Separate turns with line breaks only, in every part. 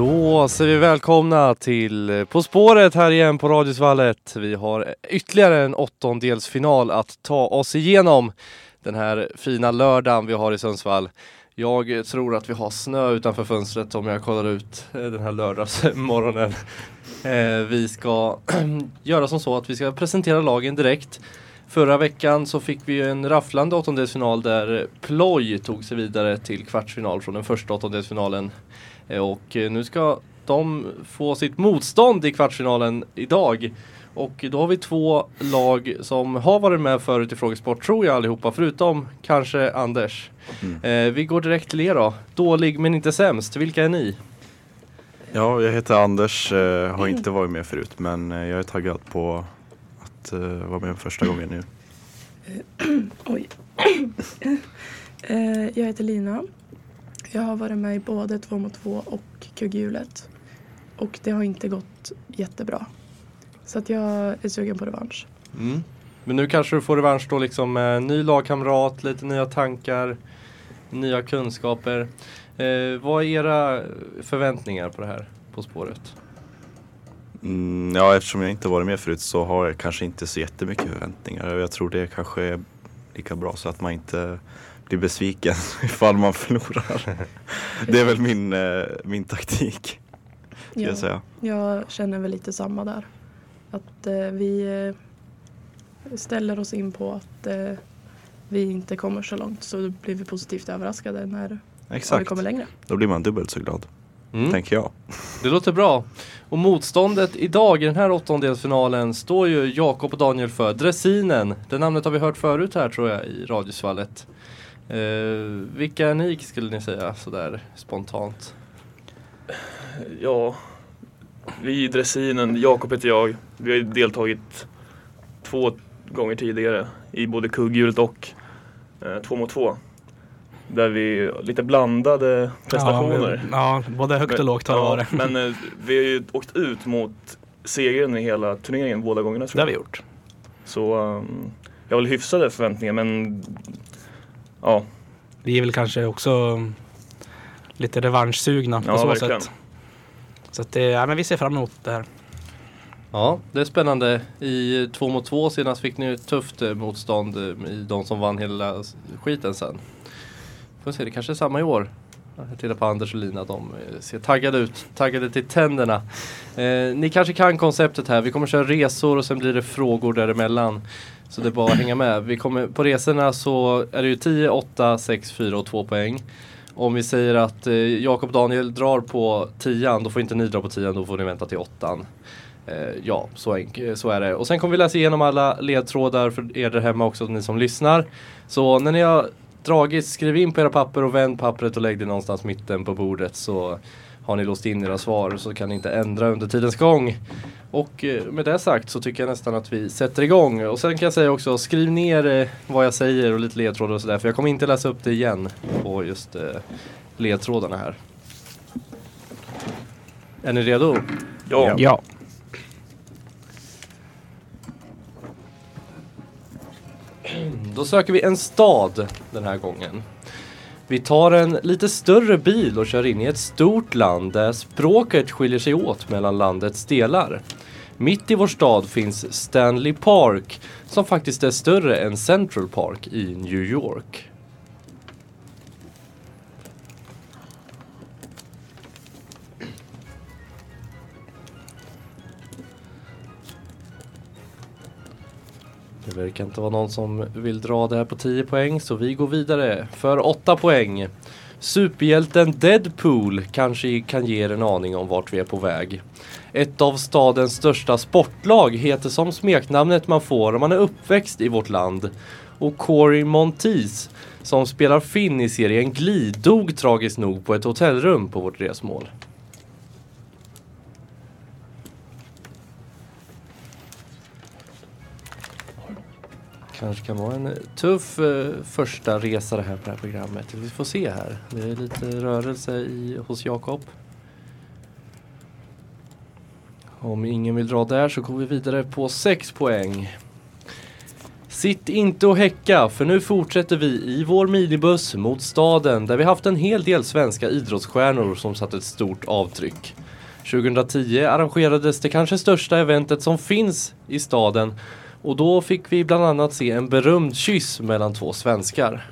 Då säger vi välkomna till På spåret här igen på Radiosvallet. Vi har ytterligare en åttondelsfinal att ta oss igenom den här fina lördagen vi har i Sundsvall. Jag tror att vi har snö utanför fönstret om jag kollar ut eh, den här lördagsmorgonen. Eh, vi ska göra som så att vi ska presentera lagen direkt. Förra veckan så fick vi en rafflande åttondelsfinal där Ploj tog sig vidare till kvartsfinal från den första åttondelsfinalen. Eh, och eh, nu ska de få sitt motstånd i kvartsfinalen idag. Och då har vi två lag som har varit med förut i Frågesport tror jag allihopa, förutom kanske Anders.
Mm.
Eh, vi går direkt till er då. Dålig men inte sämst. Vilka är ni?
Ja, jag heter Anders, eh, har inte varit med förut men jag är taggad på att eh, vara med första gången nu.
Oj. Jag heter Lina. Jag har varit med i både 2 mot 2 och kugghjulet. Och det har inte gått jättebra. Så att jag är sugen på revansch.
Mm. Men nu kanske du får revansch då liksom med ny lagkamrat, lite nya tankar, nya kunskaper. Eh, vad är era förväntningar på det här På spåret?
Mm, ja, eftersom jag inte varit med förut så har jag kanske inte så jättemycket förväntningar. Jag tror det kanske är lika bra så att man inte blir besviken ifall man förlorar. Det är väl min, eh, min taktik, ska jag säga.
jag känner väl lite samma där. Att eh, vi eh, ställer oss in på att eh, vi inte kommer så långt så blir vi positivt överraskade när ja, vi
Exakt,
kommer längre.
då blir man dubbelt så glad,
Mm.
tänker jag.
Det låter bra. Och motståndet idag i den här åttondelsfinalen står ju Jakob och Daniel för. Dressinen. Det namnet har vi hört förut här tror jag i Radiosvallet. Eh, vilka är ni skulle ni säga sådär spontant?
Ja, vi i dressinen, Jakob heter jag. Vi har ju deltagit två gånger tidigare i både kugghjulet och eh, två mot två. Där vi lite blandade prestationer.
Ja, ja, både högt och lågt har det
ja,
varit.
Men eh, vi har ju åkt ut mot segern i hela turneringen båda gångerna tror
Det har
jag.
vi gjort.
Så um, jag har väl hyfsade förväntningar men ja,
Vi är väl kanske också lite revanschsugna på
Ja,
så
verkligen.
sätt. Så att det, ja, men vi ser fram emot det här.
Ja, det är spännande. I två mot två senast fick ni ett tufft eh, motstånd eh, i de som vann hela skiten sen. Får se, det kanske är samma i år. Jag tittar på Anders och Lina, de eh, ser taggade ut, taggade till tänderna. Eh, ni kanske kan konceptet här, vi kommer köra resor och sen blir det frågor däremellan. Så det är bara att hänga med. Vi kommer, på resorna så är det ju 10, 8, 6, 4 och 2 poäng. Om vi säger att eh, Jakob och Daniel drar på 10, då får inte ni dra på 10, då får ni vänta till 8. Eh, ja, så, eh, så är det. Och sen kommer vi läsa igenom alla ledtrådar för er där hemma också, ni som lyssnar. Så när ni har dragit, skriv in på era papper och vänd pappret och lägg det någonstans mitten på bordet så har ni låst in era svar så kan ni inte ändra under tidens gång. Och eh, med det sagt så tycker jag nästan att vi sätter igång. Och sen kan jag säga också, skriv ner eh, vad jag säger och lite ledtrådar och sådär för jag kommer inte läsa upp det igen på just eh, ledtrådarna här. Är ni redo?
ja.
Ja.
Då söker vi en stad den här gången. Vi tar en lite större bil och kör in i ett stort land där språket skiljer sig åt mellan landets delar. Mitt i vår stad finns Stanley Park som faktiskt är större än Central Park i New York. Verkar inte vara någon som vill dra det här på 10 poäng så vi går vidare för 8 poäng. Superhjälten Deadpool kanske kan ge er en aning om vart vi är på väg. Ett av stadens största sportlag heter som smeknamnet man får om man är uppväxt i vårt land. Och Corey Monteith, som spelar Finn i serien Glee, dog tragiskt nog på ett hotellrum på vårt resmål. Kanske kan vara en eh, tuff eh, första resa det här på det här programmet. Vi får se här. Det är lite rörelse i, hos Jakob. Om ingen vill dra där så går vi vidare på 6 poäng. Sitt inte och häcka för nu fortsätter vi i vår minibuss mot staden där vi haft en hel del svenska idrottsstjärnor som satt ett stort avtryck. 2010 arrangerades det kanske största eventet som finns i staden och då fick vi bland annat se en berömd kyss mellan två svenskar.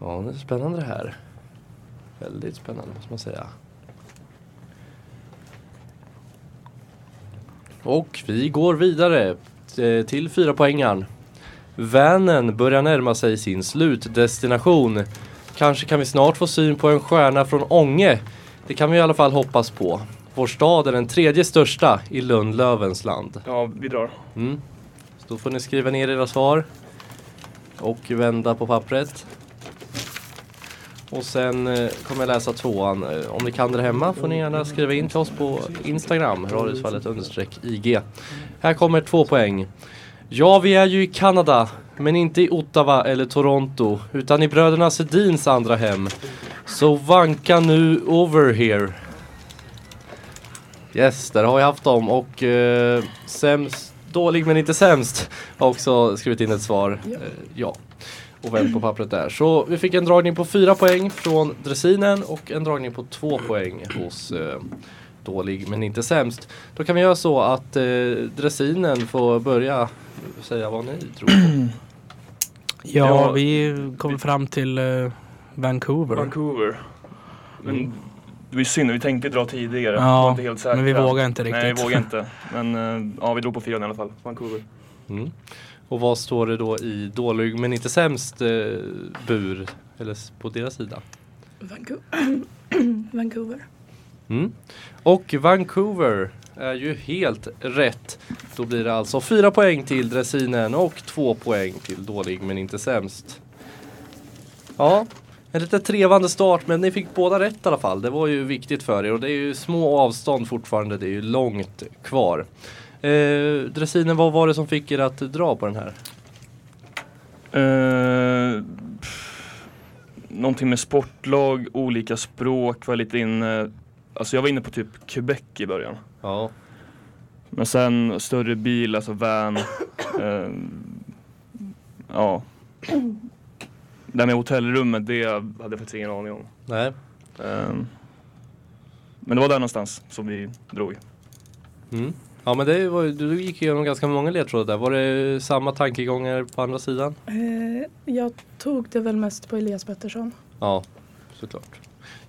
Ja, det är spännande det här. Väldigt spännande måste man säga. Och vi går vidare eh, till fyra poängen. Vanen börjar närma sig sin slutdestination. Kanske kan vi snart få syn på en stjärna från Ånge. Det kan vi i alla fall hoppas på. Vår stad är den tredje största i Lundlövens land.
Ja, vi drar.
Mm. Så då får ni skriva ner era svar. Och vända på pappret. Och sen eh, kommer jag läsa tvåan. Eh, Om ni kan det hemma får ni gärna skriva in till oss på Instagram, radiosvallet IG. Här kommer två poäng. Ja, vi är ju i Kanada, men inte i Ottawa eller Toronto, utan i bröderna Sedins andra hem. Så vanka nu over here. Yes, där har vi haft dem och eh, sämst, dålig men inte sämst har också skrivit in ett svar.
Ja.
Eh, ja. Och vänt på pappret där. Så vi fick en dragning på fyra poäng från dressinen och en dragning på två poäng hos eh, dålig men inte sämst. Då kan vi göra så att eh, dressinen får börja säga vad ni tror på.
Ja,
Ja,
vi kom fram till eh, Vancouver.
Vancouver. Men
Mm.
det var synd, vi tänkte dra tidigare.
Ja,
var inte helt säkra.
men vi vågar inte
Nej,
riktigt.
vi vågar inte. Men eh, ja, vi drog på fyran i alla fall. Vancouver.
Mm. Och vad står det då i dålig men inte sämst eh, bur? Eller på deras sida?
Vancouver. Vancouver.
Mm. Och Vancouver är ju helt rätt. Då blir det alltså fyra poäng till dressinen och två poäng till dålig men inte sämst. Ja, en lite trevande start men ni fick båda rätt i alla fall. Det var ju viktigt för er och det är ju små avstånd fortfarande. Det är ju långt kvar. Eh, dressinen, vad var det som fick er att dra på den här?
Eh, pff, någonting med sportlag, olika språk var lite inne. Alltså jag var inne på typ Quebec i början.
Ja,
Men sen större bil, alltså van. eh, ja. Det här med hotellrummet, det hade jag faktiskt ingen aning om.
nej.
Eh, men det var där någonstans som vi drog.
Mm. Ja men det var, du gick igenom ganska många ledtrådar där. Var det samma tankegångar på andra sidan?
Eh, jag tog det väl mest på Elias Pettersson.
Ja, såklart.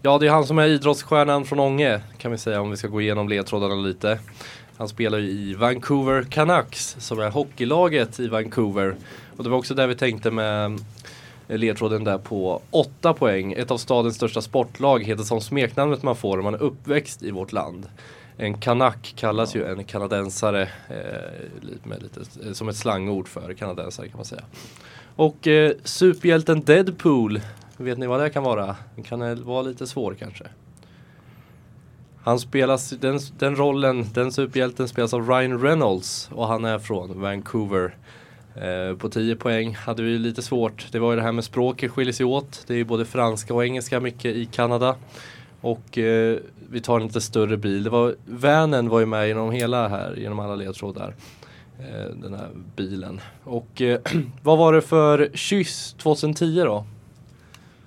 Ja, det är han som är idrottsstjärnan från Ånge kan vi säga om vi ska gå igenom ledtrådarna lite. Han spelar ju i Vancouver Canucks som är hockeylaget i Vancouver. Och det var också där vi tänkte med eh, ledtråden där på 8 poäng. Ett av stadens största sportlag heter som smeknamnet man får om man är uppväxt i vårt land. En kanak kallas ju en kanadensare eh, lite med lite, eh, som ett slangord för kanadensare kan man säga. Och eh, superhjälten Deadpool Vet ni vad det kan vara? Den kan vara lite svår kanske. Han spelas, den, den rollen, den superhjälten spelas av Ryan Reynolds och han är från Vancouver. Eh, på 10 poäng hade vi lite svårt. Det var ju det här med språket skiljer sig åt. Det är ju både franska och engelska mycket i Kanada. Och eh, vi tar en lite större bil. Det var, vanen var ju med genom hela här, genom alla ledtrådar. Eh, den här bilen. Och eh, vad var det för kyss 2010 då?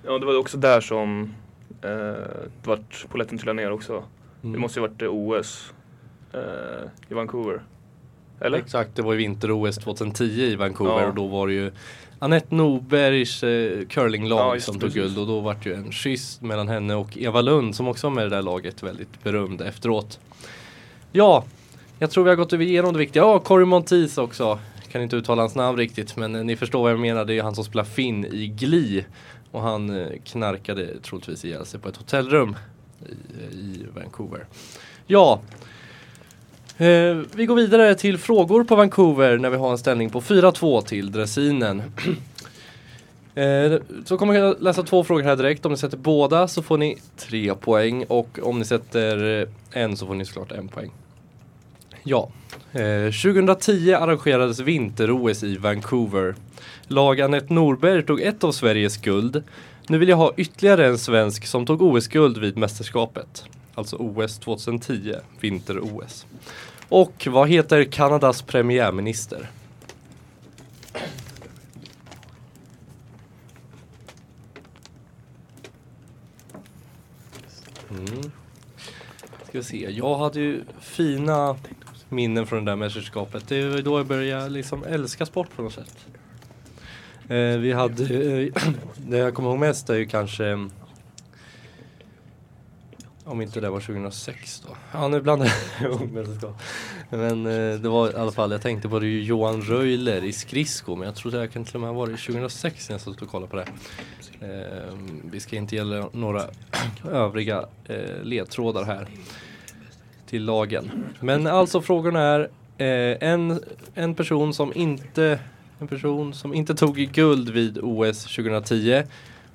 Ja, det var också där som eh, vart polletten trillade ner också.
Mm.
Det måste ju varit eh, OS eh, i Vancouver. Eller?
Exakt, det var ju vinter-OS 2010 i Vancouver
Ja.
och då var det ju Anette Norbergs eh, curlinglag
Ja,
som
det,
tog guld och då var det ju en kyss mellan henne och Eva Lund som också var med i det där laget väldigt berömd efteråt. Ja, jag tror vi har gått igenom det viktiga. Ja, Cory Monteith också. Kan inte uttala hans namn riktigt men eh, ni förstår vad jag menar. Det är ju han som spelar Finn i Glee. Och han eh, knarkade troligtvis ihjäl sig på ett hotellrum i, eh, i Vancouver. Ja, Eh, vi går vidare till frågor på Vancouver när vi har en ställning på 4-2 till dressinen. eh, så kommer jag läsa två frågor här direkt. Om ni sätter båda så får ni tre poäng och om ni sätter eh, en så får ni såklart en poäng. Ja, eh, 2010 arrangerades vinter-OS i Vancouver. Lag Anette Norberg tog ett av Sveriges guld. Nu vill jag ha ytterligare en svensk som tog OS-guld vid mästerskapet. Alltså OS 2010, vinter-OS. Och vad heter Kanadas premiärminister? Mm. Ska vi se, jag hade ju fina minnen från det där mästerskapet. Det var då jag började liksom älska sport på något sätt. Eh, vi hade, eh, det jag kommer ihåg mest är ju kanske om inte det var 2006 då. Ja nu blandar jag ihop mästerskap. Men eh, det var i alla fall, jag tänkte på det ju Johan Röjler i skridsko. Men jag tror det kan till och med ha varit 2006 när jag satt och kollade på det. Eh, vi ska inte ge några övriga eh, ledtrådar här till lagen. Men alltså frågorna är eh, en, en person som inte en person som inte tog guld vid OS 2010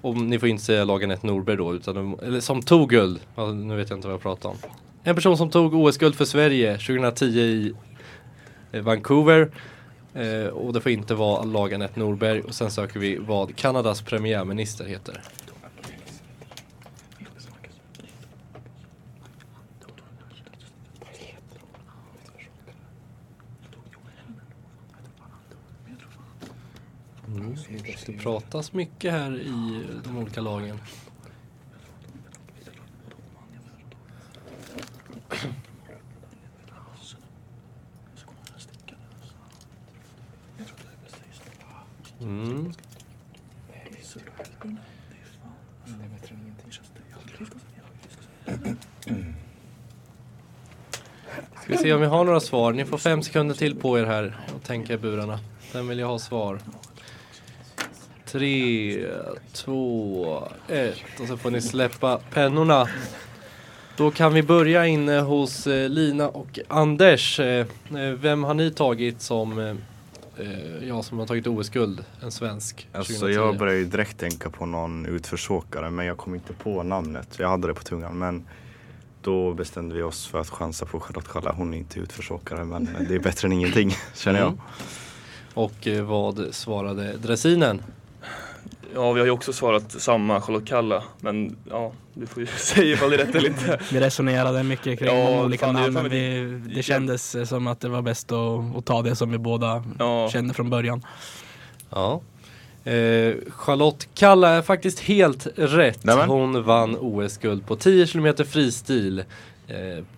och ni får inte säga Lagenet Norberg då, utan eller som tog guld. Ja, nu vet jag inte vad jag pratar om. En person som tog OS-guld för Sverige 2010 i eh, Vancouver. Eh, och det får inte vara Lagenet Norberg. Och sen söker vi vad Kanadas premiärminister heter. Mm. Det pratas mycket här i de olika lagen. Mm. Ska vi se om vi har några svar. Ni får fem sekunder till på er här och tänka i burarna. Vem vill jag ha svar? Tre, två, ett och så får ni släppa pennorna. Då kan vi börja inne hos eh, Lina och Anders. Eh, eh, vem har ni tagit som, ja, som har tagit OS-guld? En svensk?
Alltså
2010?
jag började ju direkt tänka på någon utförsåkare men jag kom inte på namnet. Jag hade det på tungan men då bestämde vi oss för att chansa på Charlotte Kalla. Hon är inte utförsåkare men det är bättre än ingenting känner jag.
Mm. Och vad svarade dressinen?
Ja, vi har ju också svarat samma, Charlotte Kalla. Men ja, du får ju säga ifall det är rätt eller inte.
Vi resonerade mycket kring
Ja,
de olika
fan,
namnen.
fan
Vi,
det-
kändes eh, som att det var bäst att, att ta det som vi båda
Ja.
kände från början.
Ja. Eh, Charlotte Kalla är faktiskt helt rätt.
Nämen.
Hon vann OS-guld på 10 km fristil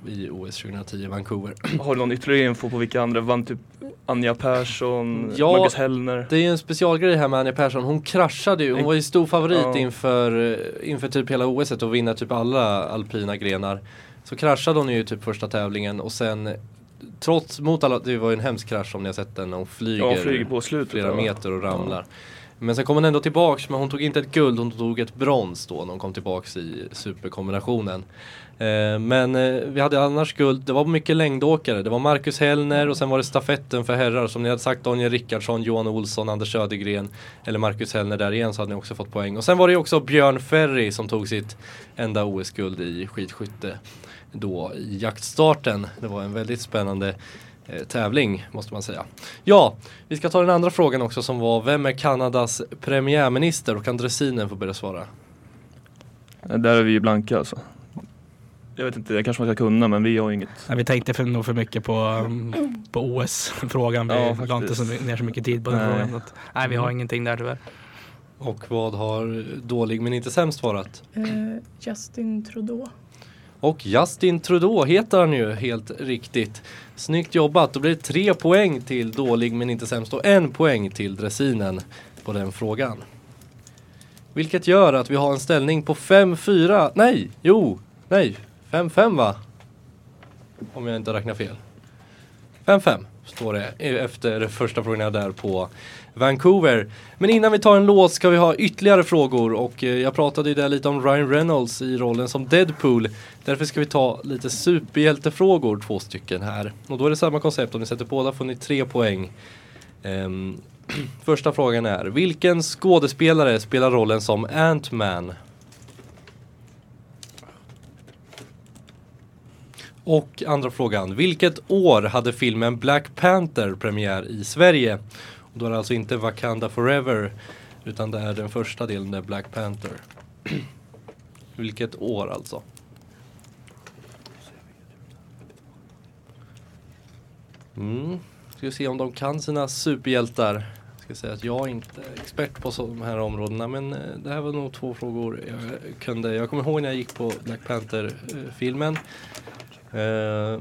i OS 2010 i Vancouver.
Har du någon ytterligare info på vilka andra? Vann typ Anja Persson,
Ja.
Marcus Hellner?
Det är ju en specialgrej här med Anja Persson. Hon kraschade ju. Hon var ju stor favorit
Ja.
inför, eh, inför typ hela OS och vinna typ alla alpina grenar. Så kraschade hon ju typ första tävlingen och sen Trots mot alla, det var ju en hemsk krasch om ni har sett den hon flyger,
Ja, flyger på slutet.
flera meter och ramlar. Men sen kom hon ändå tillbaks, men hon tog inte ett guld, hon tog ett brons då när hon kom tillbaks i superkombinationen. Eh, men eh, vi hade annars guld, det var mycket längdåkare. Det var Marcus Hellner och sen var det stafetten för herrar. Som ni hade sagt Daniel Rickardsson, Johan Olsson, Anders Södergren eller Marcus Hellner där igen så hade ni också fått poäng. Och sen var det ju också Björn Ferry som tog sitt enda OS-guld i skidskytte då i jaktstarten. Det var en väldigt spännande eh, tävling måste man säga. Ja, vi ska ta den andra frågan också som var Vem är Kanadas premiärminister? Och kan dressinen få börja svara?
Där är vi ju blanka alltså. Jag vet inte, det kanske man ska kunna men vi har inget.
Nej, vi tänkte för, nog för mycket på, på OS-frågan. Vi
Ja,
la inte så, ner så mycket tid på den
Nej.
frågan. Så att, nej, vi har ingenting där tyvärr.
Och vad har dålig men inte sämst svarat?
Eh, Justin Trudeau.
Och Justin Trudeau heter han ju helt riktigt. Snyggt jobbat, då blir det tre poäng till dålig men inte sämst och en poäng till dressinen på den frågan. Vilket gör att vi har en ställning på 5-4, nej, jo, nej, 5-5 va? Om jag inte räknar fel. 5-5 står det efter första frågorna där på Vancouver. Men innan vi tar en låt ska vi ha ytterligare frågor och eh, jag pratade ju där lite om Ryan Reynolds i rollen som Deadpool. Därför ska vi ta lite superhjältefrågor, två stycken här. Och då är det samma koncept, om ni sätter båda får ni tre poäng. Um, första frågan är, vilken skådespelare spelar rollen som Ant-Man? Och andra frågan, vilket år hade filmen Black Panther premiär i Sverige? Och då är det alltså inte Wakanda Forever Utan det är den första delen, där Black Panther. Vilket år alltså? Mm. Ska vi se om de kan sina superhjältar. Ska säga att jag är inte expert på de här områdena men eh, det här var nog två frågor jag kunde. Jag kommer ihåg när jag gick på Black Panther-filmen. Eh, Eh,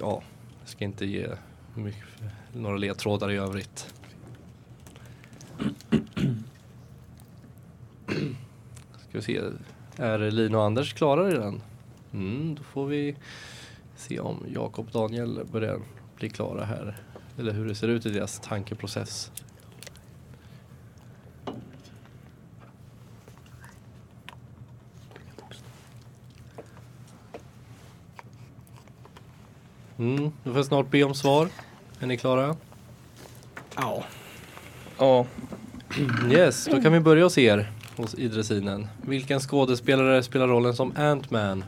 ja, jag ska inte ge mycket, några ledtrådar i övrigt. Ska vi se, är Lina och Anders klara redan? Mm, då får vi se om Jakob och Daniel börjar bli klara här. Eller hur det ser ut i deras tankeprocess. Mm, då får jag snart be om svar. Är ni klara?
Ja.
Ja,
Yes, då kan vi börja hos er, hos i dressinen. Vilken skådespelare spelar rollen som Ant-Man?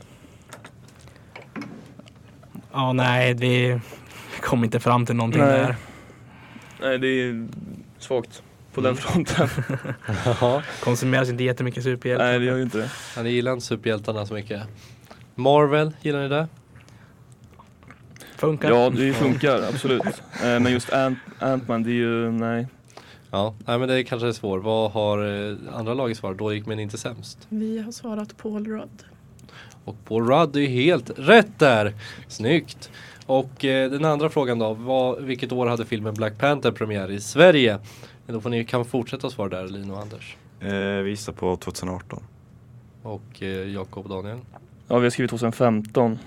Ja, nej, vi kom inte fram till någonting
Nej.
där.
nej det är svagt på
Mm.
den fronten.
Konsumeras inte jättemycket superhjältar.
nej, det gör ju inte det.
ja, ni gillar inte superhjältarna så mycket. Marvel, gillar ni det?
Funkar.
Ja, det funkar absolut. Eh, Men just Ant- Ant-Man, det är ju, nej.
Ja, nej men det kanske är svårt. Vad har eh, andra laget svarat? Då gick men inte sämst.
Vi har svarat Paul Rudd.
Och Paul Rudd är helt rätt där. Snyggt. Och eh, den andra frågan då. Vad, vilket år hade filmen Black Panther premiär i Sverige? Då får ni kan fortsätta svara där, Lino och Anders.
Eh, vi gissar på 2018.
Och eh, Jakob och Daniel.
Ja, vi har skrivit 2015.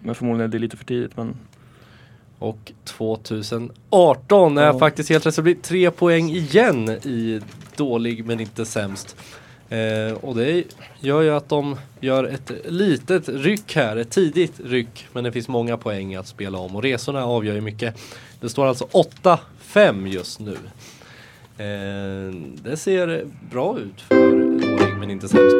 Men förmodligen är det lite för tidigt, men
Och 2018 är
Ja.
faktiskt helt rätt. Så det blir tre poäng igen i dålig men inte sämst. Eh, och det gör ju att de gör ett litet ryck här, ett tidigt ryck. Men det finns många poäng att spela om och resorna avgör ju mycket. Det står alltså 8-5 just nu. Eh, det ser bra ut för dålig men inte sämst.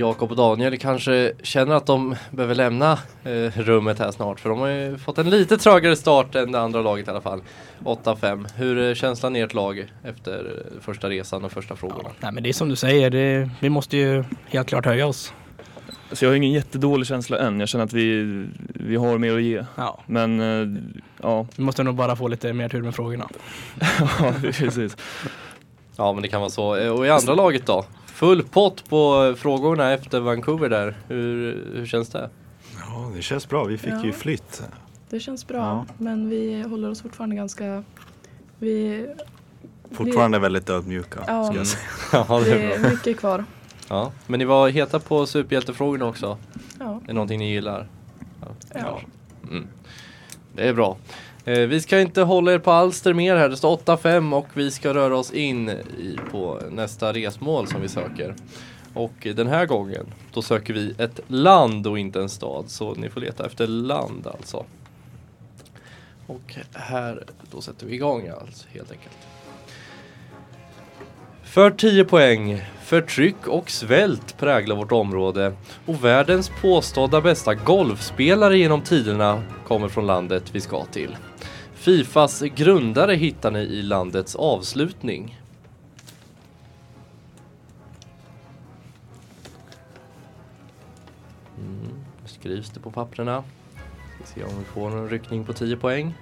Jakob och Daniel kanske känner att de behöver lämna eh, rummet här snart. För de har ju fått en lite trögare start än det andra laget i alla fall. 8-5. Hur är känslan i ert lag efter eh, första resan och första frågorna?
Nej, men det är som du säger, det, vi måste ju helt klart höja oss.
Så jag har ingen jättedålig känsla än. Jag känner att vi, vi har mer att ge.
Ja.
Men eh, ja,
Vi måste nog bara få lite mer tur med frågorna.
ja precis.
Ja men det kan vara så. Eh, Och i andra laget då? Full pott på frågorna efter Vancouver där. Hur, hur känns det?
Ja, det känns bra. Vi fick
Ja.
ju flytt.
Det känns bra,
Ja.
men vi håller oss fortfarande ganska... Vi,
Fortfarande väldigt ödmjuka.
Ja.
Ska jag säga.
Ja,
det
det är bra.
är mycket kvar.
Ja. Men ni var heta på superhjältefrågorna också.
Ja.
Är det någonting ni gillar?
Ja.
Mm. Det är bra. Eh, vi ska inte hålla er på alster mer här. Det står 8-5 och vi ska röra oss in på nästa resmål som vi söker. Och den här gången då söker vi ett land och inte en stad. Så ni får leta efter land alltså. Och här, då sätter vi igång alltså helt enkelt. För 10 poäng. Förtryck och svält präglar vårt område och världens påstådda bästa golfspelare genom tiderna kommer från landet vi ska till. Fifas grundare hittar ni i landets avslutning. Mm, nu skrivs det på papperna. Ska se om vi får en ryckning på 10 poäng.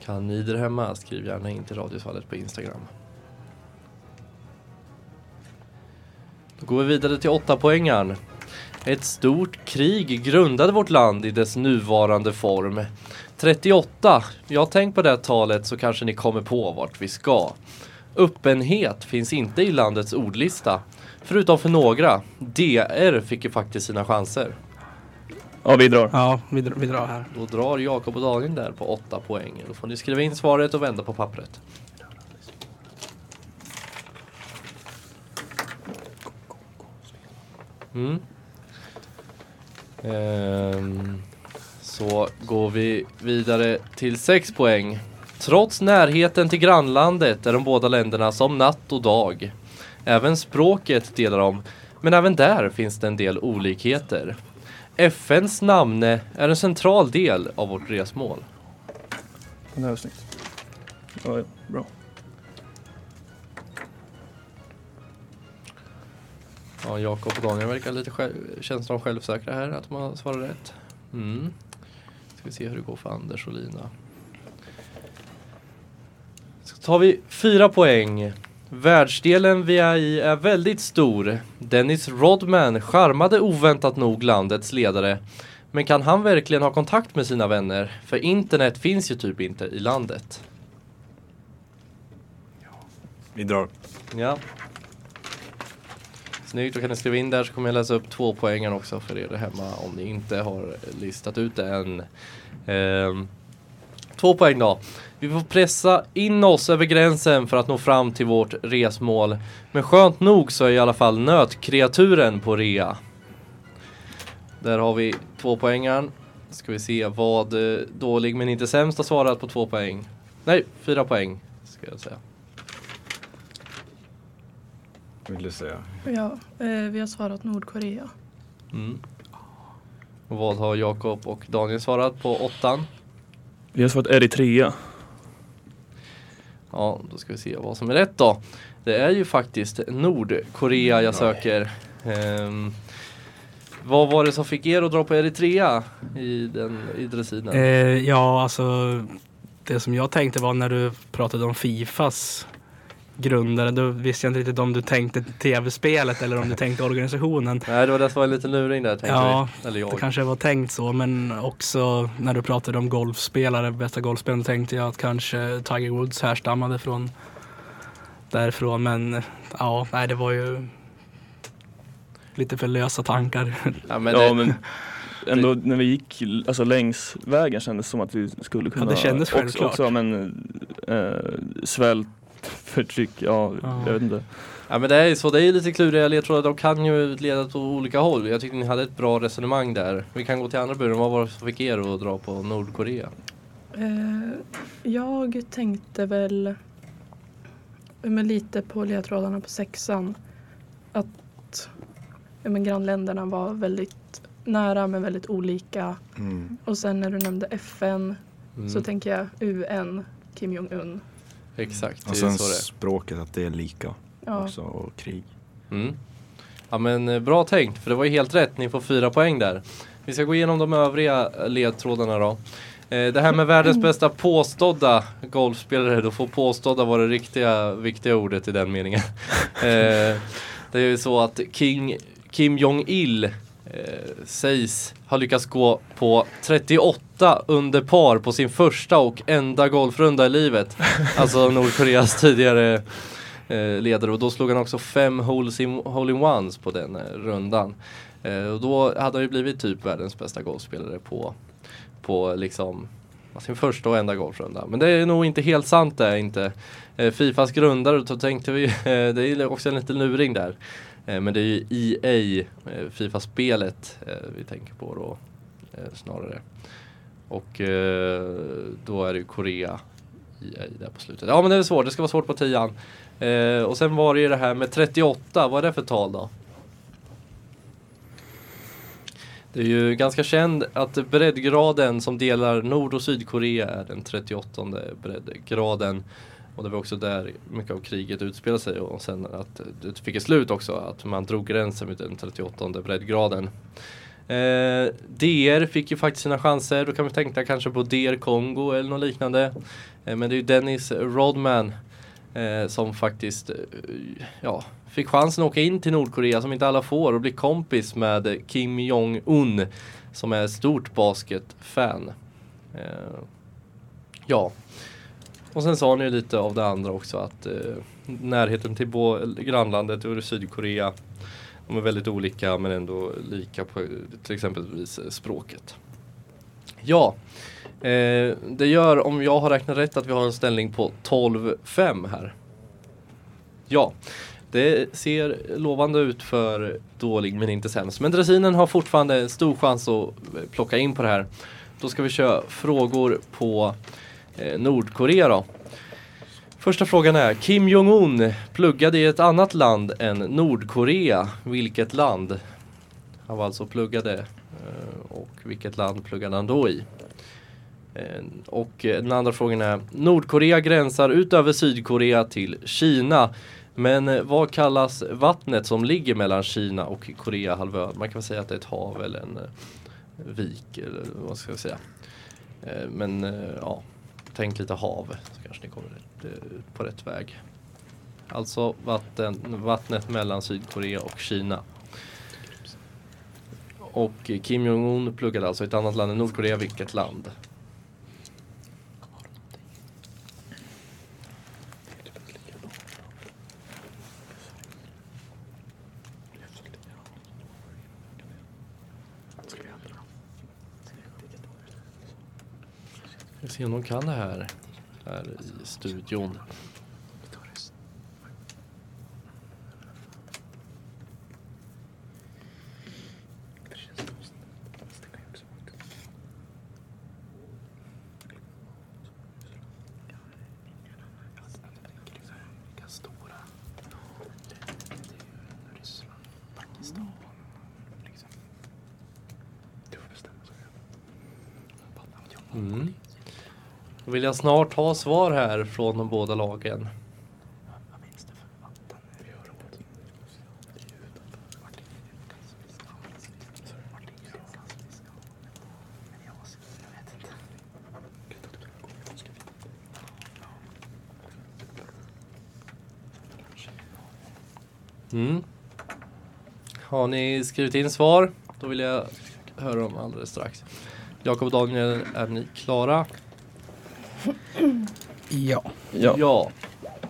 Kan ni där hemma? Skriv gärna in till Radiosvallet på Instagram. Då går vi vidare till åtta poängen. Ett stort krig grundade vårt land i dess nuvarande form. 38. Ja, tänk på det talet så kanske ni kommer på vart vi ska. Öppenhet finns inte i landets ordlista. Förutom för några. DR fick ju faktiskt sina chanser.
Ja, vi drar.
Ja, vi, dr- vi drar här.
Då drar Jakob och Daniel där på 8 poäng. Då får ni skriva in svaret och vända på pappret. Mm. Ehm, så går vi vidare till 6 poäng. Trots närheten till grannlandet är de båda länderna som natt och dag. Även språket delar de. Men även där finns det en del olikheter. FNs namne är en central del av vårt resmål.
Den här är snyggt. Ja, ja, bra.
Ja, Jakob och Daniel verkar lite själv, känns de självsäkra här att de har svarat rätt. Mm. Ska vi se hur det går för Anders och Lina. Så tar vi fyra poäng. Världsdelen vi är i är väldigt stor. Dennis Rodman charmade oväntat nog landets ledare. Men kan han verkligen ha kontakt med sina vänner? För internet finns ju typ inte i landet.
Vi drar.
Ja. Snyggt, då kan ni skriva in där så kommer jag läsa upp två poängen också för er där hemma om ni inte har listat ut det än. Ehm, två poäng då. Vi får pressa in oss över gränsen för att nå fram till vårt resmål. Men skönt nog så är i alla fall nötkreaturen på rea. Där har vi två poängen. Ska vi se vad eh, dålig men inte sämst har svarat på två poäng. Nej, fyra poäng ska jag säga.
Vill du säga?
Ja, eh, vi har svarat Nordkorea.
Mm. Och vad har Jakob och Daniel svarat på åttan?
Vi har svarat Eritrea.
Ja, då ska vi se vad som är rätt då. Det är ju faktiskt Nordkorea jag söker. Ehm, vad var det som fick er att dra på Eritrea i, den, i dressinen?
Eh, ja, alltså det som jag tänkte var när du pratade om Fifas grundare, då visste jag inte riktigt om du tänkte tv-spelet eller om du tänkte organisationen.
Nej, det var det som var en liten luring där tänkte
Ja,
vi. Eller jag.
Det kanske var tänkt så, men också när du pratade om golfspelare, bästa golfspelaren, tänkte jag att kanske Tiger Woods härstammade från därifrån. Men ja, nej, det var ju lite för lösa tankar.
Ja, men
ja,
det,
men ändå när vi gick alltså, längs vägen kändes det som att vi skulle kunna
det kändes
också, också men äh, svält, förtryck, ja,
Ja.
jag vet inte.
ja, men det är ju så. Det är ju lite kluriga ledtrådar. De kan ju leda åt olika håll. Jag tyckte ni hade ett bra resonemang där. Vi kan gå till andra buren. Vad var det som fick er att dra på Nordkorea?
Eh, jag tänkte väl men lite på ledtrådarna på sexan att men grannländerna var väldigt nära men väldigt olika.
Mm.
Och sen när du nämnde FN
Mm.
så tänker jag UN, Kim Jong-Un.
Exakt, det
Och
är
sen
så det är.
språket, att det är lika
Ja,
också och krig.
Mm. Ja men eh, bra tänkt, för det var ju helt rätt. Ni får fyra poäng där. Vi ska gå igenom de övriga ledtrådarna då. Eh, Det här med världens bästa påstådda golfspelare, då får påstådda vara det riktiga, viktiga ordet i den meningen. Eh, Det är ju så att King, Kim Jong-Il eh, sägs ha lyckats gå på 38 under par på sin första och enda golfrunda i livet. Alltså Nordkoreas tidigare eh, ledare och då slog han också fem holes in, hole in ones på den eh, rundan. Eh, och då hade han ju blivit typ världens bästa golfspelare på, på liksom sin första och enda golfrunda. Men det är nog inte helt sant det är inte. Eh, Fifas grundare, då tänkte vi, eh, det är också en liten luring där. Eh, men det är ju EA, eh, Fifa-spelet eh, vi tänker på då snarare. Och då är det ju Korea EA där på slutet. Ja men det är svårt, det ska vara svårt på tian. Och sen var det ju det här med 38, vad är det för tal då? Det är ju ganska känd att breddgraden som delar Nord och Sydkorea är den 38 breddgraden. Och det var också där mycket av kriget utspelade sig och sen att det fick ett slut också, att man drog gränsen vid den 38 breddgraden. Eh, DR fick ju faktiskt sina chanser, då kan vi tänka kanske på DR Kongo eller något liknande. Eh, men det är ju Dennis Rodman eh, som faktiskt eh, ja, fick chansen att åka in till Nordkorea som inte alla får och bli kompis med Kim Jong-Un som är ett stort basketfan. Eh, ja, och sen sa ni ju lite av det andra också att eh, närheten till bo- grannlandet och Sydkorea de är väldigt olika men ändå lika på till exempelvis eh, språket. Ja, eh, det gör om jag har räknat rätt att vi har en ställning på 12-5 här. Ja, det ser lovande ut för dålig men inte sämst. Men dressinen har fortfarande en stor chans att eh, plocka in på det här. Då ska vi köra frågor på Eh, Nordkorea då. Första frågan är Kim Jong-Un pluggade i ett annat land än Nordkorea. Vilket land? Han var alltså pluggade. Eh, och vilket land pluggade han då i? Eh, och den andra frågan är Nordkorea gränsar utöver Sydkorea till Kina. Men vad kallas vattnet som ligger mellan Kina och Koreahalvön? Man kan väl säga att det är ett hav eller en vik eller vad ska jag säga. Men ja, tänk lite hav så kanske ni kommer ut eh, på rätt väg. Alltså vatten, vattnet mellan Sydkorea och Kina. Och Kim Jong-Un pluggade alltså i ett annat land än Nordkorea. Vilket land? Se om de kan det här, här i studion. Vill jag snart ha svar här från de båda lagen. Mm. Har ni skrivit in svar? Då vill jag höra dem alldeles strax. Jakob och Daniel, är ni klara?
Ja.
Ja.
Ja,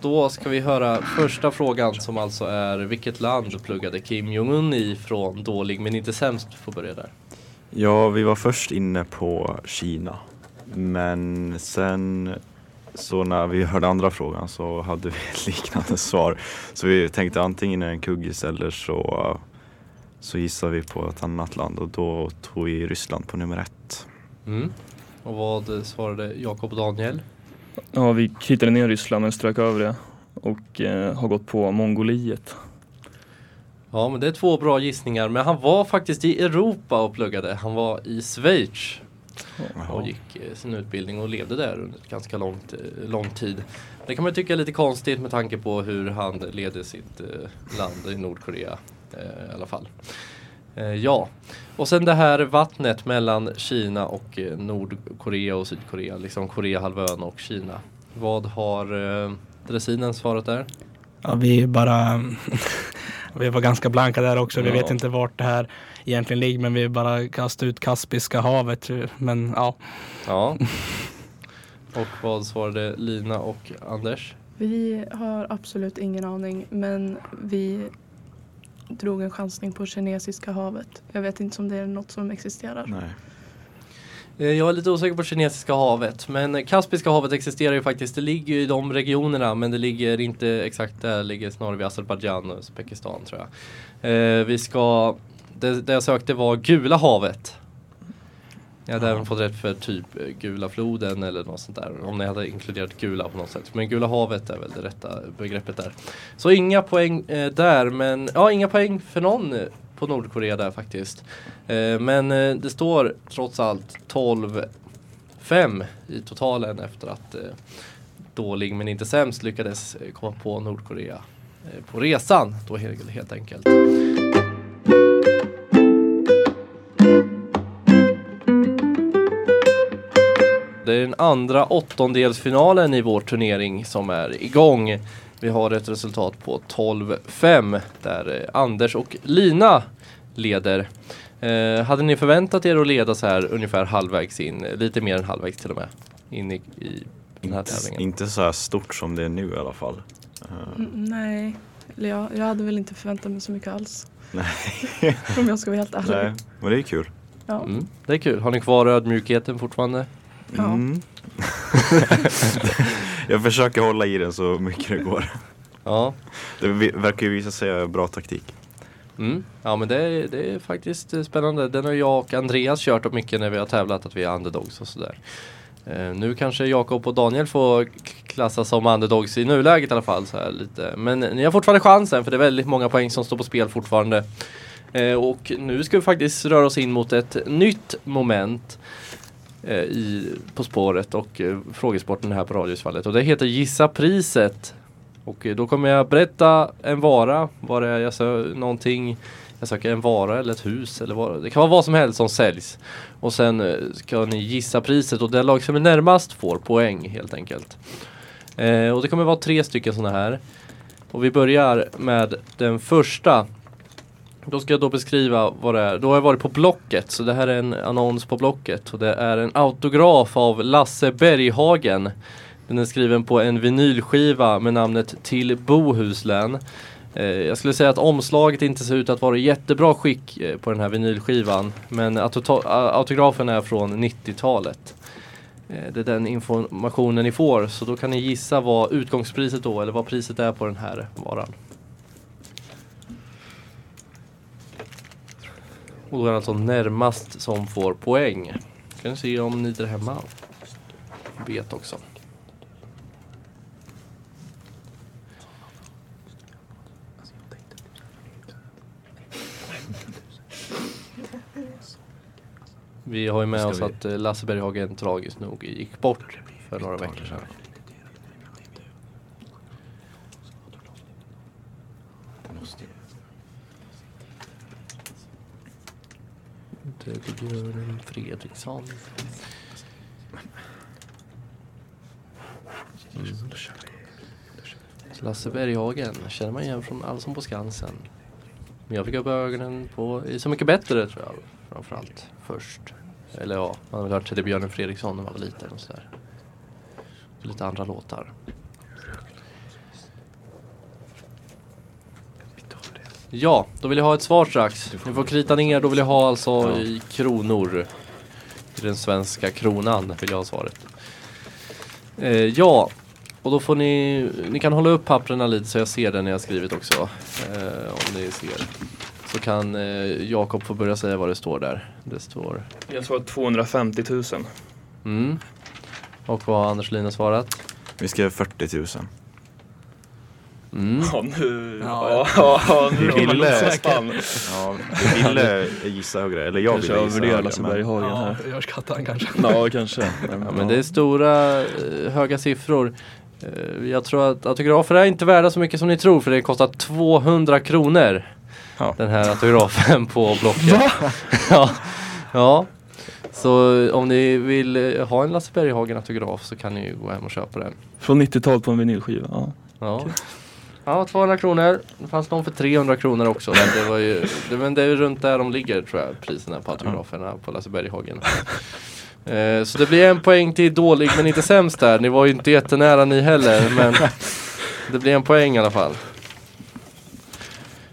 då ska vi höra första frågan som alltså är vilket land pluggade Kim Jong-Un i från dålig men inte sämst? Får börja där.
Ja, vi var först inne på Kina. Men sen så när vi hörde andra frågan så hade vi ett liknande svar. Så vi tänkte antingen en kuggis eller så, så gissar vi på ett annat land och då tog vi Ryssland på nummer ett.
Mm. Och vad svarade Jakob och Daniel?
Ja, vi kritade ner Ryssland men strök över det och eh, har gått på Mongoliet.
Ja, men det är två bra gissningar. Men han var faktiskt i Europa och pluggade. Han var i Schweiz och gick eh, sin utbildning och levde där under ganska långt, eh, lång tid. Det kan man tycka är lite konstigt med tanke på hur han ledde sitt eh, land i Nordkorea i alla fall. Eh, ja, och sen det här vattnet mellan Kina och eh, Nordkorea och Sydkorea, liksom Koreahalvön och Kina. Vad har eh, dressinen svarat där?
Ja, vi är bara Vi var ganska blanka där också. Vi
Ja.
vet inte vart det här egentligen ligger men vi bara kastade ut Kaspiska havet. Men ja,
Ja. Och vad svarade Lina och Anders?
Vi har absolut ingen aning men vi drog en chansning på Kinesiska havet. Jag vet inte om det är något som existerar.
Nej.
Eh, jag är lite osäker på Kinesiska havet men Kaspiska havet existerar ju faktiskt. Det ligger ju i de regionerna men det ligger inte exakt där. Det ligger snarare vid Azerbajdzjan och Uzbekistan tror jag. Eh, vi ska, det, det jag sökte var Gula havet. Jag hade även fått rätt för typ eh, Gula floden eller något sånt där. Om ni hade inkluderat Gula på något sätt. Men Gula havet är väl det rätta begreppet där. Så inga poäng eh, där men ja inga poäng för någon eh, på Nordkorea där faktiskt. Eh, men eh, det står trots allt 12-5 i totalen efter att eh, dålig men inte sämst lyckades komma på Nordkorea på resan då helt, helt enkelt. Det är den andra åttondelsfinalen i vår turnering som är igång. Vi har ett resultat på 12-5 där eh, Anders och Lina leder. Eh, hade ni förväntat er att leda så här ungefär halvvägs in, eh, lite mer än halvvägs till och med, in i, i den här
Inte,
tävlingen?
inte så här stort som det är nu i alla fall.
Mm, nej, Eller jag, jag hade väl inte förväntat mig så mycket alls.
Nej.
Om jag ska vara helt ärlig.
Nej, men det är kul.
Ja.
Mm, det är kul. Har ni kvar ödmjukheten fortfarande?
Ja.
Mm. jag försöker hålla i den så mycket det går.
Ja.
Det vi- verkar ju visa sig bra taktik.
Mm. Ja men det är, det är faktiskt eh, spännande. Den har jag och Andreas kört upp mycket när vi har tävlat att vi är underdogs och sådär. Eh, nu kanske Jakob och Daniel får klassas som underdogs i nuläget i alla fall. Så här lite. Men ni har fortfarande chansen för det är väldigt många poäng som står på spel fortfarande. Eh, och nu ska vi faktiskt röra oss in mot ett nytt moment Eh, i På spåret och eh, frågesporten här på Radiosvallet. Och det heter Gissa priset. Och eh, då kommer jag berätta en vara, vad det är jag söker, någonting jag söker en vara eller ett hus eller vad det kan vara vad som helst som säljs. Och sen ska ni gissa priset och det lag som är närmast får poäng helt enkelt. Eh, och det kommer vara tre stycken sådana här. Och vi börjar med den första. Då ska jag då beskriva vad det är. Då har jag varit på Blocket, så det här är en annons på Blocket. Och det är en autograf av Lasse Berghagen. Den är skriven på en vinylskiva med namnet Till Bohuslän. Eh, jag skulle säga att omslaget inte ser ut att vara i jättebra skick eh, på den här vinylskivan. Men autografen är från 90-talet. Eh, det är den informationen ni får. Så då kan ni gissa vad utgångspriset då, eller vad priset är på den här varan. Och då är det alltså närmast som får poäng. Ska ni se om ni där hemma vet också. Vi har ju med oss
vi-
att eh, Lasse Berghagen tragiskt nog gick bort för några veckor sedan. Det är Björn Fredriksson. Mm. Lasse Berghagen känner man igen från Allsång på Skansen. Men jag fick upp ögonen på i Så mycket bättre tror jag framförallt först. Eller ja, man har väl hört Teddy Björn Fredriksson när man var liten och sådär. Lite andra låtar. Ja, då vill jag ha ett svar strax. Ni får krita ner, då vill jag ha alltså i kronor. I den svenska kronan vill jag ha svaret. Eh, ja, och då får ni, ni kan hålla upp papperna lite så jag ser det när jag skrivit också. Eh, om ni ser. Så kan eh, Jakob få börja säga vad det står där. Det står...
Jag svarar 250 000.
Mm. Och vad har Anders Lina svarat?
Vi skrev 40 000.
Mm.
Ja, nu...
Ja.
Ja, ja, nu
Vi
kommer
ville-. Ja, vi ville gissa högre, eller jag
Kanske
ville gissa
överdelar
högre.
Lasse Berghagen
Ja,
här.
överskattar han kanske.
Ja, kanske.
Ja, men det är stora, eh, höga siffror. Eh, jag tror att autografer är inte värda så mycket som ni tror för det kostar 200 kronor.
Ja.
Den här autografen på Blocket. ja. ja. Så om ni vill eh, ha en Lasse Berghagen autograf så kan ni ju gå hem och köpa den.
Från 90-talet på en vinylskiva. Ja.
Ja. Ja, 200 kronor. Det fanns någon för 300 kronor också. Men det, var ju, det, men det är ju runt där de ligger tror jag, priserna på autograferna på Lasse Berghagen. Eh, så det blir en poäng till dålig men inte sämst där. Ni var ju inte jättenära ni heller. Men det blir en poäng i alla fall.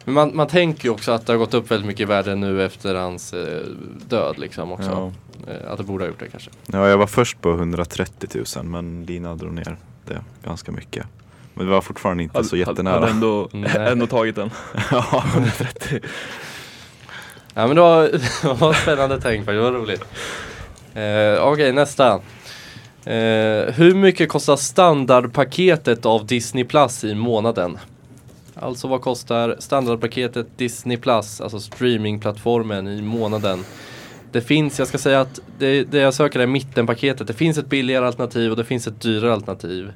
Men man, man tänker ju också att det har gått upp väldigt mycket i värde nu efter hans eh, död liksom också.
Ja.
Eh, att det borde ha gjort det kanske.
ja, jag var först på 130 000 men Lina drog ner det ganska mycket. Men vi var fortfarande inte så
Hade
jättenära.
ändå,
Nej.
ändå tagit den.
ja,
130.
Ja men det var, det var spännande tänk faktiskt, det var roligt. Eh, Okej nästa. Eh, hur mycket kostar standardpaketet av Disney Plus i månaden? Alltså vad kostar standardpaketet Disney Plus, alltså streamingplattformen i månaden? Det finns, jag ska säga att det, det jag söker är mittenpaketet. Det finns ett billigare alternativ och det finns ett dyrare alternativ.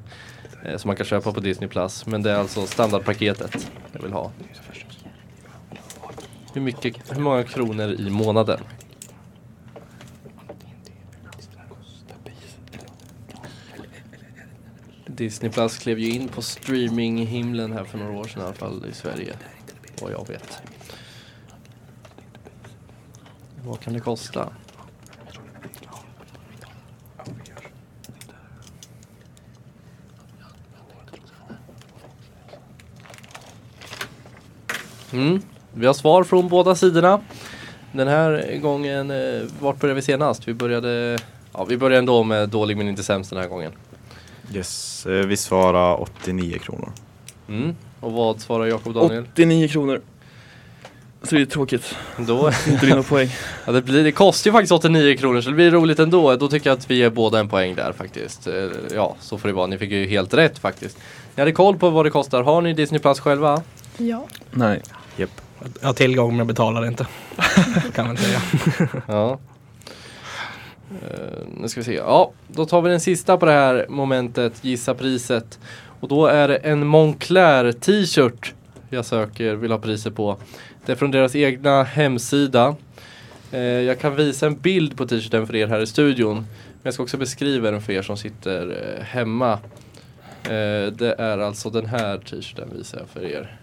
Eh, som man kan köpa på Disney Plus. Men det är alltså standardpaketet jag vill ha. Hur, mycket, hur många kronor i månaden? Disney Plus klev ju in på streaminghimlen här för några år sedan i alla fall i Sverige. Vad jag vet. Vad kan det kosta? Mm. Vi har svar från båda sidorna. Den här gången, eh, vart började vi senast? Vi började, ja, vi började ändå med dålig men inte sämst den här gången.
yes, eh, vi svarar 89 kronor.
Mm. Och vad svarar Jakob Daniel?
89 kronor. Så det är tråkigt.
Då,
Inte vinna poäng.
ja, det, blir, det kostar ju faktiskt 89 kronor så det blir roligt ändå. Då tycker jag att vi ger båda en poäng där faktiskt. Eh, Ja, så får det vara. Ni fick ju helt rätt faktiskt. Ni hade koll på vad det kostar. Har ni Disney Plus själva?
Ja.
Nej.
Japp.
Jag har tillgång men jag betalar inte. kan man säga.
Ja. Uh, nu ska vi se. Ja, då tar vi den sista på det här momentet, gissa priset. Och då är det en Moncler t-shirt jag söker, vill ha priser på. Det är från deras egna hemsida. Eh, jag kan visa en bild på t-shirten för er här i studion. Men jag ska också beskriva den för er som sitter eh, hemma. Det är alltså den här t-shirten visar jag för er.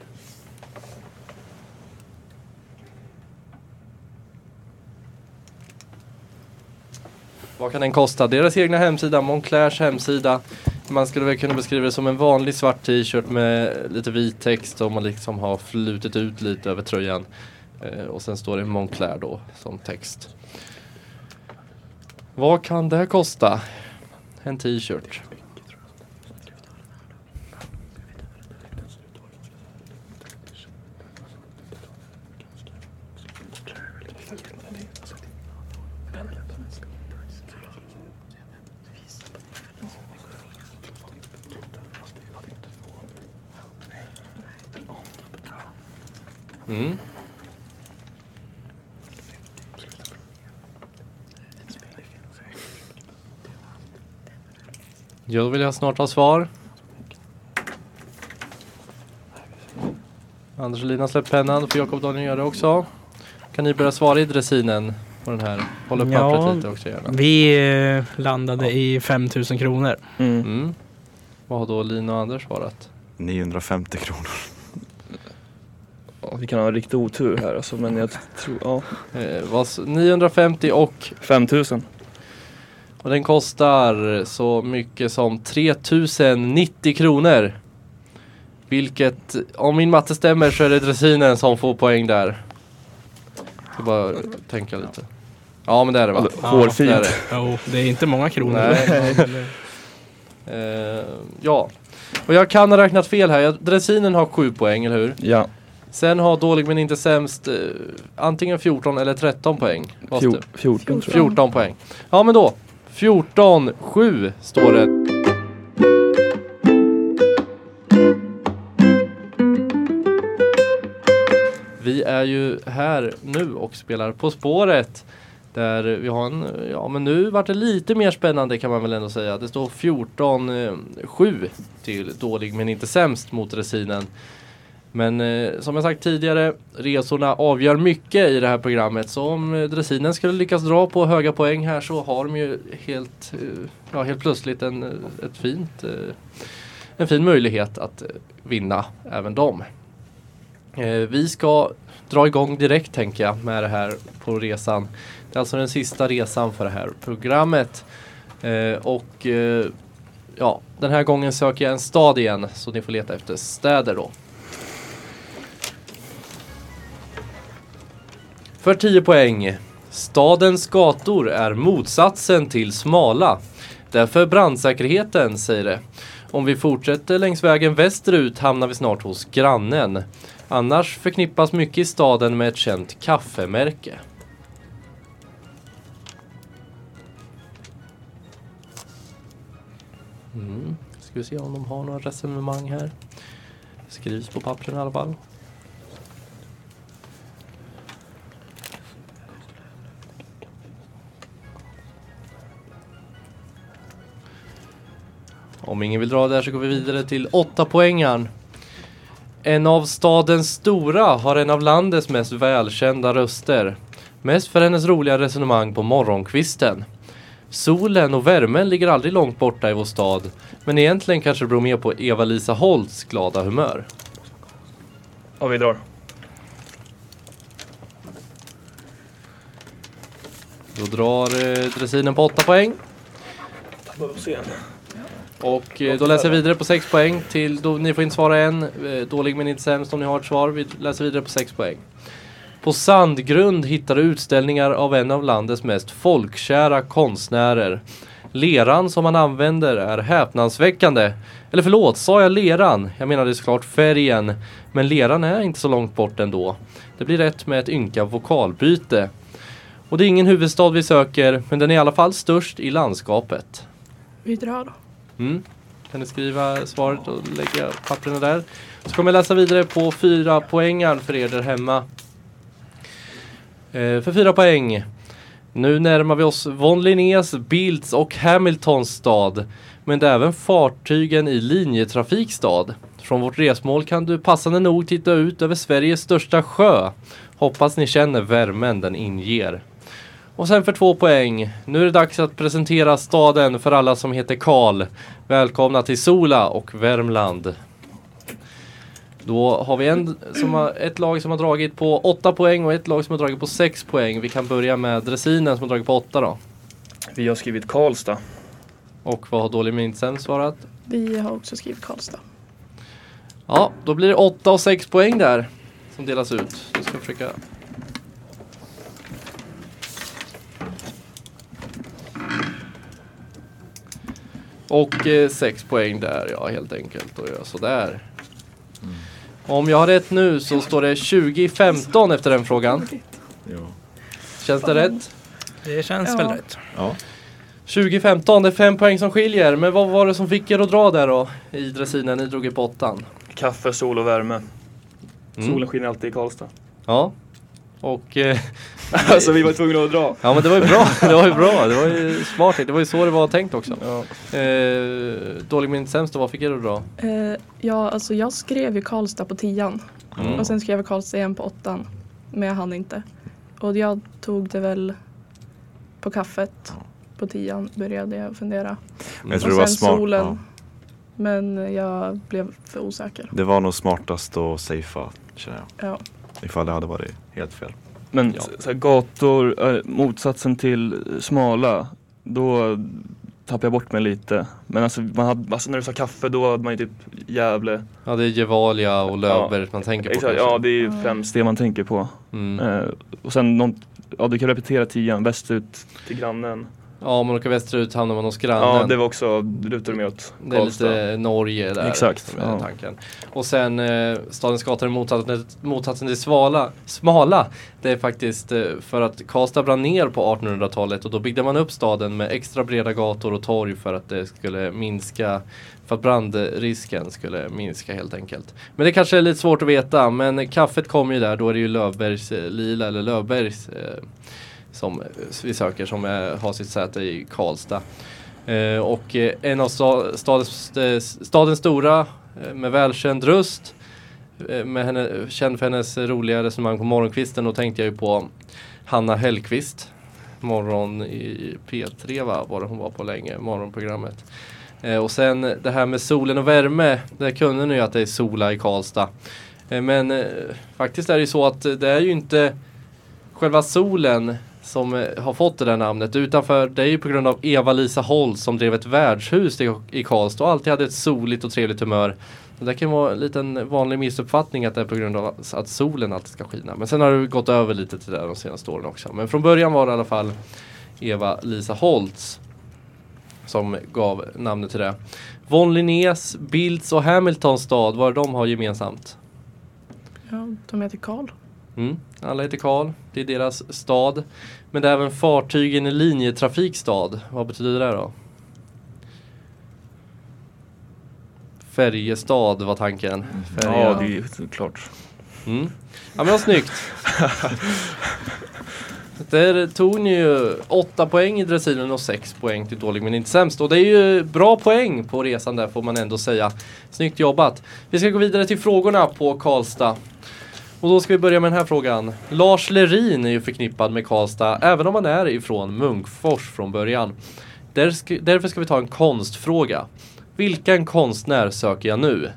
Vad kan den kosta? Deras egna hemsida, Monclers hemsida. Man skulle väl kunna beskriva det som en vanlig svart t-shirt med lite vit text och man liksom har flutit ut lite över tröjan. Eh, och sen står det Moncler då som text. Vad kan det här kosta? En t-shirt. Mm. Jag vill jag snart ha svar. Anders och Lina har släppt pennan, då får Jakob och Daniel göra det också. Kan ni börja svara i dressinen på den här? Håll upp
Ja.
pappret lite också gärna.
Vi eh, landade i 5000 kronor.
Mm.
Mm. Vad har då Lina och Anders svarat?
950 kronor.
Ja, vi kan ha riktigt otur här alltså, men jag tror, ja.
Eh, vad s- 950 och
5000.
Och den kostar så mycket som 3090 kronor. Vilket, om min matte stämmer så är det dressinen som får poäng där. Ska bara tänka lite. Ja men det är det va?
Ja,
Hårfint.
det är det.
Jo, det är inte många kronor.
Nej. Eh, ja. Och jag kan ha räknat fel här. Jag- Dressinen har 7 poäng, eller hur?
Ja,
Sen har dålig men inte sämst eh, antingen 14 eller 13 poäng. Vad
Fjor,
stä-
14 tror jag.
14 poäng. Ja men då. 14-7 står det. Vi är ju här nu och spelar På spåret. Där vi har en, ja men nu vart det lite mer spännande kan man väl ändå säga. Det står 14-7 till dålig men inte sämst mot Resinen. Men eh, som jag sagt tidigare, resorna avgör mycket i det här programmet. Så om eh, dressinen skulle lyckas dra på höga poäng här så har de ju helt, eh, ja, helt plötsligt en, eh, ett fint, eh, en fin möjlighet att eh, vinna även dem. Eh, vi ska dra igång direkt tänker jag med det här på resan. Det är alltså den sista resan för det här programmet. Eh, och eh, ja, den här gången söker jag en stad igen så ni får leta efter städer då. För 10 poäng. Stadens gator är motsatsen till smala. Därför brandsäkerheten, säger det. Om vi fortsätter längs vägen västerut hamnar vi snart hos grannen. Annars förknippas mycket i staden med ett känt kaffemärke. Mm. Ska vi se om de har några resonemang här. Skrivs på pappren i alla fall. Om ingen vill dra där så går vi vidare till åtta poängen. En av stadens stora har en av landets mest välkända röster. Mest för hennes roliga resonemang på morgonkvisten. Solen och värmen ligger aldrig långt borta i vår stad. Men egentligen kanske det beror mer på Eva-Lisa Holts glada humör.
Ja, vi drar.
Då drar eh, dressinen på 8 poäng.
En.
Och eh, då läser jag vidare på 6 poäng till, då, ni får inte svara än. Eh, dålig men inte sämst om ni har ett svar. Vi läser vidare på 6 poäng. På Sandgrund hittar du utställningar av en av landets mest folkkära konstnärer. Leran som man använder är häpnadsväckande. Eller förlåt, sa jag leran? Jag menade såklart färgen. Men leran är inte så långt bort ändå. Det blir rätt med ett ynka vokalbyte. Och det är ingen huvudstad vi söker, men den är i alla fall störst i landskapet.
Vi drar då.
Mm. Kan ni skriva svaret och lägga papperna där. Så kommer jag läsa vidare på fyra poängar för er där hemma. Eh, för fyra poäng. Nu närmar vi oss von Linnés, Bilds och Hamiltons stad. Men det är även fartygen i linjetrafikstad. Från vårt resmål kan du passande nog titta ut över Sveriges största sjö. Hoppas ni känner värmen den inger. Och sen för två poäng. Nu är det dags att presentera staden för alla som heter Karl. Välkomna till Sola och Värmland. Då har vi en som har, ett lag som har dragit på 8 poäng och ett lag som har dragit på 6 poäng. Vi kan börja med dressinen som har dragit på 8 då.
Vi har skrivit Karlstad.
Och vad har dålig minst svarat?
Vi har också skrivit Karlstad.
Ja, då blir det 8 och 6 poäng där som delas ut. Jag ska försöka Och 6 eh, poäng där, ja helt enkelt. Och jag sådär. Mm. Om jag har rätt nu så står det 2015 efter den frågan.
Ja.
Känns det rätt?
Det känns
Ja.
väl rätt.
ja.
2015, det är fem poäng som skiljer. Men vad var det som fick er att dra där då? I dressinen, ni drog ju på åttan.
Kaffe, sol och värme.
Mm.
Solen skiner alltid i Karlstad.
Ja. Och eh,
alltså vi var tvungna att dra.
ja men det var ju bra. Det var ju bra. Det var ju smart. Det var ju så det var tänkt också.
Ja.
Eh, dålig minst sämst då, vad fick er att dra?
Eh, ja, alltså jag skrev ju Karlstad på tian.
Mm.
Och sen skrev jag Karlstad igen på åttan. Men jag hann inte. Och jag tog det väl på kaffet. På tian började jag fundera.
Men jag
Och
tror det var
sen
smart.
solen.
Ja.
Men jag blev för osäker.
Det var nog smartast att safea känner jag.
Ja.
Ifall det hade varit helt fel.
Men
Ja.
så här, gator, är motsatsen till smala, då tappade jag bort mig lite. Men alltså, man hade, alltså när du sa kaffe då hade man ju typ Gävle.
Ja det är Gevalia och Löfberg man tänker på
Exakt,
kanske.
ja det är ju
Ja.
främst det man tänker på.
Mm.
Eh, och sen någon, ja du kan repetera tian, västut till grannen.
Ja, om man åker västerut hamnar man hos grannen.
Ja det var också, lutar mer åt
Det är lite Norge där.
Exakt, ja.
tanken. Och sen eh, stadens gator är motsatsen, motsatsen till svala, smala. Det är faktiskt eh, för att Karlstad brann ner på 1800-talet och då byggde man upp staden med extra breda gator och torg för att det skulle minska för att brandrisken skulle minska helt enkelt. Men det kanske är lite svårt att veta men kaffet kommer ju där, då är det ju Löfbergs eh, Lila eller Löfbergs eh, som vi söker som är, har sitt säte i Karlstad. Eh, och eh, en av stadens, eh, stadens stora eh, med välkänd röst med henne, känd för hennes roliga resonemang på morgonkvisten. Då tänkte jag ju på Hanna Hellqvist. Morgon i P3 va, var det hon var på länge, morgonprogrammet. Eh, och sen det här med solen och värme. Där kunde ni ju att det är sola i Karlstad. Eh, men eh, faktiskt är det ju så att det är ju inte själva solen som eh, har fått det där namnet. Utanför, det är ju på grund av Eva-Lisa Holst som drev ett värdshus i, i Karlstad och alltid hade ett soligt och trevligt humör. Det kan vara en liten vanlig missuppfattning att det är på grund av att solen alltid ska skina. Men sen har det gått över lite till det de senaste åren också. Men från början var det i alla fall Eva-Lisa Holtz som gav namnet till det. Von Linnés, Bilds och Hamiltons stad, vad är de har gemensamt?
ja, de heter Karl.
Mm. Alla heter Karl, det är deras stad. Men det är även fartygen i linjetrafikstad. Vad betyder det då? Färjestad var tanken. Färja.
Ja det är klart.
Mm. Ja men vad snyggt. Där tog ni ju 8 poäng i dressinen och 6 poäng till dålig men inte sämst. Och det är ju bra poäng på resan där får man ändå säga. Snyggt jobbat. Vi ska gå vidare till frågorna på Karlstad. Och då ska vi börja med den här frågan. Lars Lerin är ju förknippad med Karlstad även om han är ifrån Munkfors från början. Där ska, därför ska vi ta en konstfråga. Vilken konstnär söker jag nu?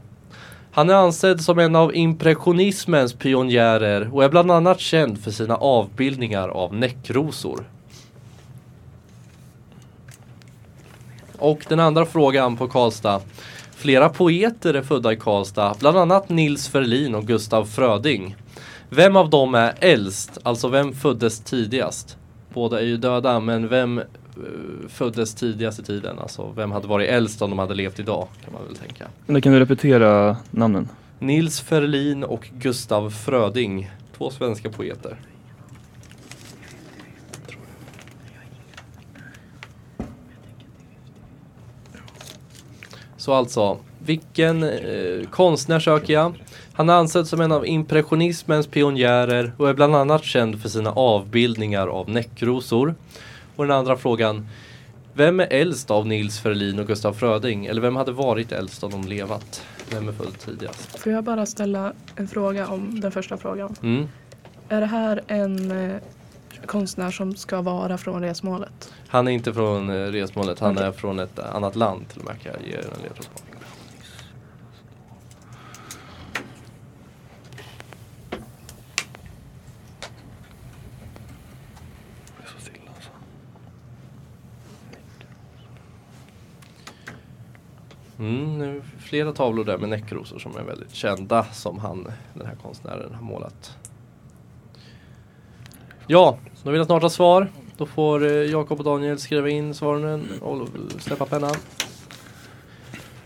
Han är ansedd som en av impressionismens pionjärer och är bland annat känd för sina avbildningar av näckrosor. Och den andra frågan på Karlstad. Flera poeter är födda i Karlstad, bland annat Nils Ferlin och Gustav Fröding. Vem av dem är äldst, alltså vem föddes tidigast? Båda är ju döda, men vem eh, föddes tidigast i tiden. Alltså vem hade varit äldst om de hade levt idag kan man väl tänka.
Men kan du repetera namnen?
Nils Ferlin och Gustav Fröding. Två svenska poeter. Så alltså, vilken eh, konstnär söker jag? Han anses som en av impressionismens pionjärer och är bland annat känd för sina avbildningar av näckrosor. Och den andra frågan, vem är äldst av Nils Ferlin och Gustav Fröding? Eller vem hade varit äldst om de levat? Vem är född tidigast?
Får jag bara ställa en fråga om den första frågan?
Mm.
Är det här en eh, konstnär som ska vara från resmålet?
Han är inte från eh, resmålet, han
Okej.
är från ett annat land till och med kan jag ge er en ledtråd på. Mm, det är flera tavlor där med näckrosor som är väldigt kända som han, den här konstnären har målat. Ja, då vill jag snart ha svar. Då får eh, Jakob och Daniel skriva in svaren och släppa pennan.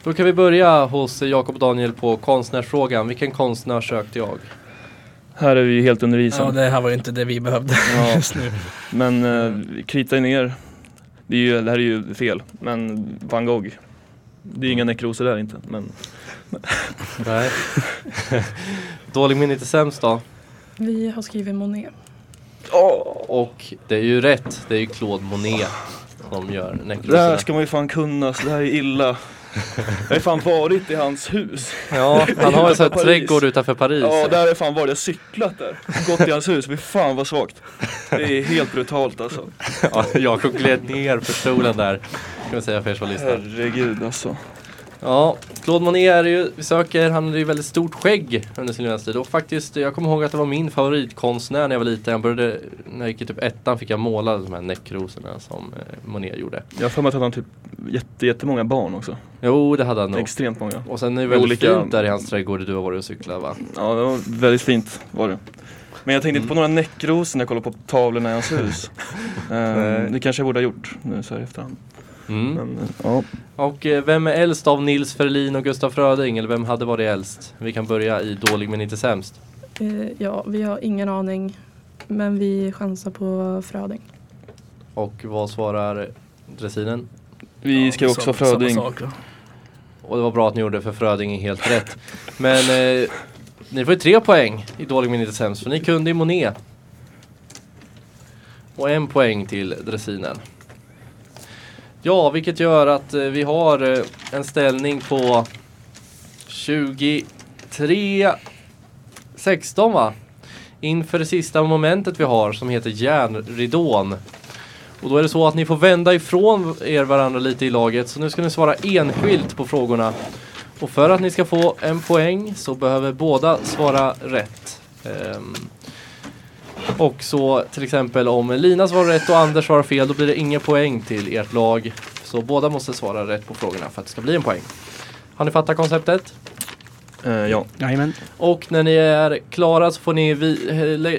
Då kan vi börja hos Jakob och Daniel på konstnärsfrågan. Vilken konstnär sökte jag?
Här är vi ju helt
Ja,
undervisande.
det här var ju inte det vi behövde
Ja.
just nu.
Men eh, krita ner. Det, är ju, det här är ju fel. Men van Gogh. Det är inga näckrosor där inte. Men
Nej. Dålig minne till sämst då.
Vi har skrivit Monet.
Och det är ju rätt. Det är ju Claude Monet som gör
det här ska man ju fan kunna. Så det här är illa. Jag har fan varit i hans hus.
Ja, han har en sån här trädgård utanför Paris.
Ja, där har jag fan varit. Jag har cyklat där. Gått i hans hus. Fy fan vad svagt. Det är helt brutalt alltså.
Ja, Jakob gled ner för stolen där. Kan vi säga för er som lyssnar.
Herregud alltså.
Ja, Claude Monet är ju, vi söker, han hade ju väldigt stort skägg under sin livstid och faktiskt, jag kommer ihåg att det var min favoritkonstnär när jag var liten. Jag började, när jag gick i typ ettan fick jag måla de här näckrosorna som eh, Monet gjorde.
Jag har för mig att han har typ jätte, jättemånga barn också.
Jo, det hade han nog.
Extremt många.
Och sen är det väldigt
olika-
fint där i hans trädgård du har varit och cyklat va?
Ja, det var väldigt fint var det. Men jag tänkte
Mm.
inte på några näckrosor när jag kollade på tavlorna i hans hus. Um, det kanske jag borde ha gjort nu så här i efterhand.
Mm.
Men ja.
Och eh, vem är äldst av Nils Ferlin och Gustaf Fröding? Eller vem hade varit äldst? Vi kan börja i dålig men inte sämst.
Eh, ja, vi har ingen aning. Men vi chansar på Fröding.
Och vad svarar dressinen?
Vi ska ju också ha Fröding.
Och det var bra att ni gjorde för Fröding är helt rätt. Men eh, ni får ju tre poäng i dålig men inte sämst för ni kunde i Monet. Och en poäng till dressinen. Ja, vilket gör att eh, vi har eh, en ställning på 23 16 va? Inför det sista momentet vi har som heter järnridån. Och då är det så att ni får vända ifrån er varandra lite i laget. Så nu ska ni svara enskilt på frågorna. Och för att ni ska få en poäng så behöver båda svara rätt. Um, och så till exempel om Lina svarar rätt och Anders svarar fel då blir det ingen poäng till ert lag. Så båda måste svara rätt på frågorna för att det ska bli en poäng. Har ni fattat konceptet?
Eh, ja.
Jajamän.
Och när ni är klara så får ni vi,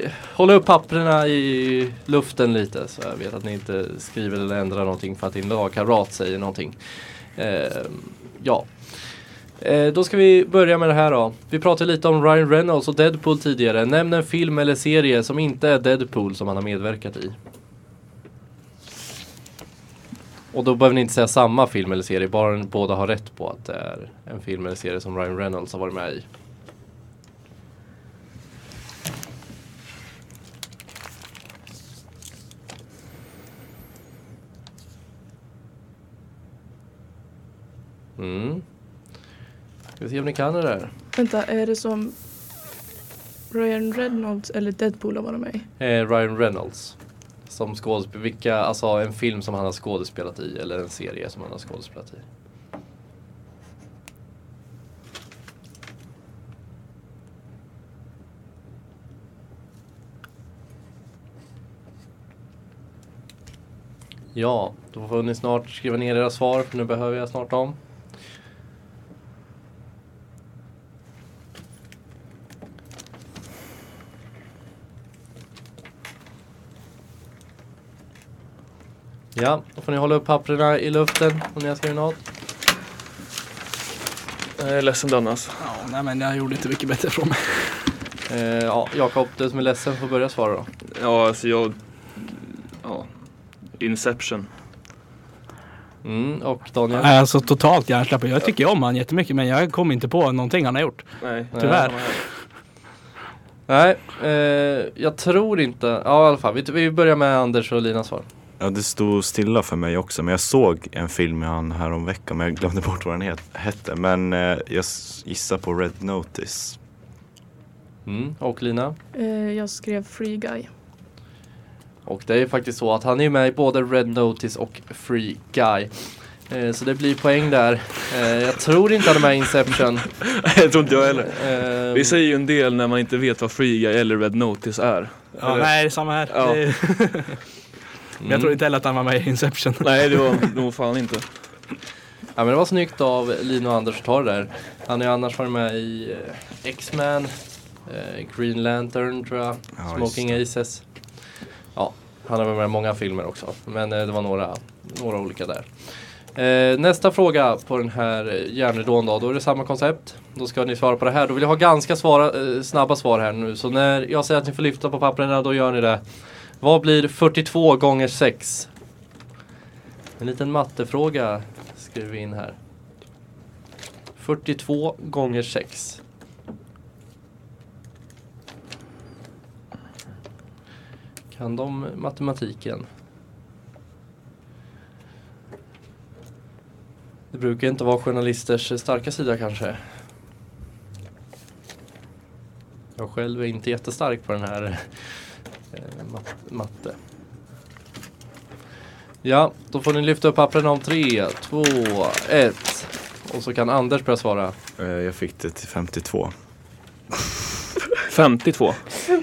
eh, hålla upp papperna i luften lite så jag vet att ni inte skriver eller ändrar någonting för att din lagkamrat säger någonting. Eh, ja. Eh, då ska vi börja med det här då. Vi pratade lite om Ryan Reynolds och Deadpool tidigare. Nämn en film eller serie som inte är Deadpool som han har medverkat i. Och då behöver ni inte säga samma film eller serie, bara ni båda har rätt på att det är en film eller serie som Ryan Reynolds har varit med i. Mm. Ska vi se om ni kan det där.
Vänta, är det som Ryan Reynolds eller Deadpool har varit med i?
Eh, Ryan Reynolds. Som skådespelare, vilka, alltså en film som han har skådespelat i eller en serie som han har skådespelat i. Ja, då får ni snart skriva ner era svar för nu behöver jag snart dem. Ja, då får ni hålla upp papperna i luften om ni har skrivit något.
Jag är ledsen Dannas.
Ja, nej men jag gjorde inte mycket bättre från mig.
Eh, ja, Jakob, du som är ledsen får börja svara då.
Ja, alltså jag... Ja. Inception.
Mm, och Daniel?
Nej, Alltså totalt hjärnsläpp. Jag tycker om han jättemycket men jag kom inte på någonting han har gjort.
Nej.
Tyvärr.
Nej, eh, jag tror inte. Ja, i alla fall. Vi, vi börjar med Anders och Linas svar.
Ja, det stod stilla för mig också. Men jag såg en film med han här om veckan men jag glömde bort vad den het, hette. Men eh, jag gissar på Red Notice.
Mm, och Lina?
Eh, jag skrev Free Guy.
Och det är ju faktiskt så att han är med i både Red Notice och Free Guy. Eh, så det blir poäng där. Eh, jag tror inte han är med i Inception.
jag tror inte jag heller.
Eh,
Vi säger ju en del när man inte vet vad Free Guy eller Red Notice är.
Ja,
Eller-
nej, samma här.
Ja.
Men jag tror inte heller att han var med i Inception.
Nej, det var nog fan inte.
Ja men det var snyggt av Lina och Anders att ta det där. Han har ju annars varit med i eh, X-Men, eh, Green Lantern tror jag,
Ja,
Smoking Aces. Ja, han har varit med i många filmer också. Men eh, det var några, några olika där. Eh, nästa fråga på den här eh, järnridån då, då är det samma koncept. Då ska ni svara på det här. Då vill jag ha ganska svara, eh, snabba svar här nu. Så när jag säger att ni får lyfta på papperna, då gör ni det. Vad blir 42 gånger 6? En liten mattefråga skriver vi in här. 42 gånger 6. Kan de matematiken? Det brukar inte vara journalisters starka sida kanske. Jag själv är inte jättestark på den här mat- matte. Ja, då får ni lyfta upp pappren om 3, 2, 1. Och så kan Anders börja svara.
Eh, jag fick det till 52.
52.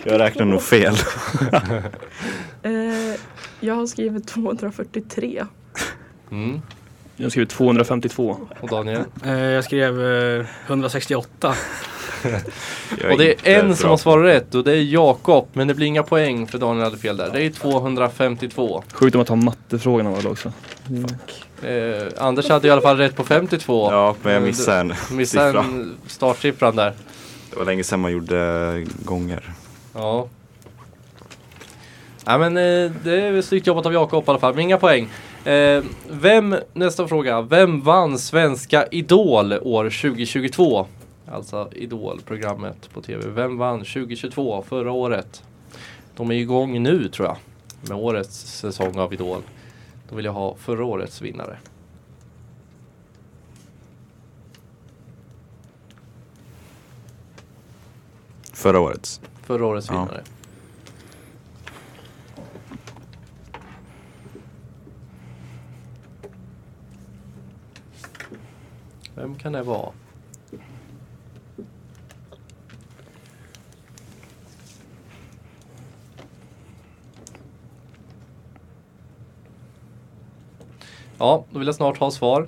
Jag räknar nog fel.
Eh, jag har skrivit 243.
Mm.
Jag har skrivit 252.
Och Daniel.
Eh, Jag skrev eh, 168.
Och det är en
bra
som har svarat rätt och det är Jakob. Men det blir inga poäng för Daniel hade fel där. Det är 252.
Sjukt om att ta mattefrågan av alla också.
Eh, Anders hade i alla fall rätt på 52.
Ja, men jag missade en
Missade
siffra.
en startsiffran där.
Det var länge sedan man gjorde gånger.
Ja. Nej men eh, det är snyggt jobbat av Jakob i alla fall, men inga poäng. Eh, vem, nästa fråga. Vem vann Svenska Idol år 2022? Alltså Idol-programmet på TV. Vem vann 2022, förra året? De är igång nu tror jag. Med årets säsong av Idol. Då vill jag ha förra årets vinnare.
Förra årets.
Förra årets
Ja.
vinnare. Vem kan det vara? Ja, då vill jag snart ha svar.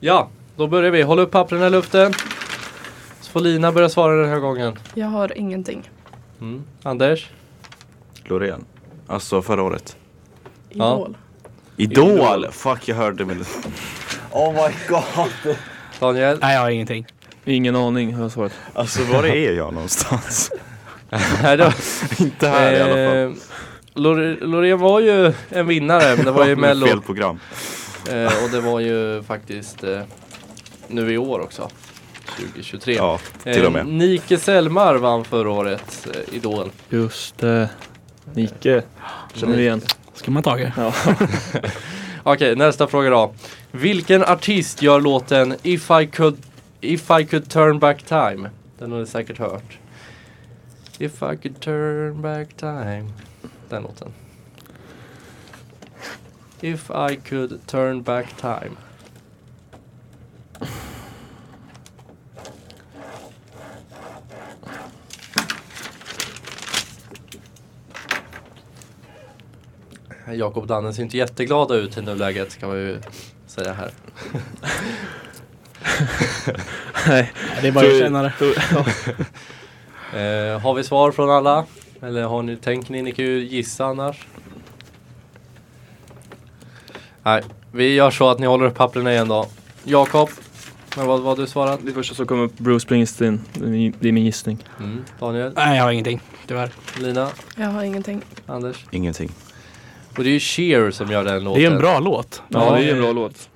Ja, då börjar vi. Håll upp pappren i luften. Så får Lina börja svara den här gången.
Jag har ingenting.
Mm. Anders?
Loreen. Alltså förra året.
Ja.
Idol.
Idol! Fuck jag hörde min... Oh my god!
Daniel?
Nej, jag har ingenting.
Ingen aning har jag svarat.
Alltså var är jag någonstans?
Nej, det var,
Inte här i alla fall.
eh, Lore- Loreen var ju en vinnare, men det var ju Mello.
Fel program.
Eh, och det var ju faktiskt eh, nu i år också. 2023.
Ja, till och med.
Eh, Nike Selmar vann förra året eh, Idol.
Just det. Nike. Känner vi igen.
Ska man ta det?
Ja.
Okej, nästa fråga då. Vilken artist gör låten If I could, If I could turn back time? Den har ni säkert hört. If I could turn back time. Den låten. If I could turn back time. Jakob och Danne ser inte jätteglada ut i nuläget ska man ju säga här.
Nej.
Det är bara att känna det.
Eh, har vi svar från alla? Eller har ni, tänker ni, ni kan ju gissa annars. Nej, vi gör så att ni håller upp papperna igen då. Jakob, vad vad har du svarat?
Det första som kom upp, Bruce Springsteen. Det är min- gissning.
Mm. Daniel,
Nej, jag har ingenting. Tyvärr.
Lina,
Jag har ingenting.
Anders.
Ingenting.
Och det är ju Cher som gör den låten.
Det är en bra låt.
Ja,
Ja,
det är en bra låt.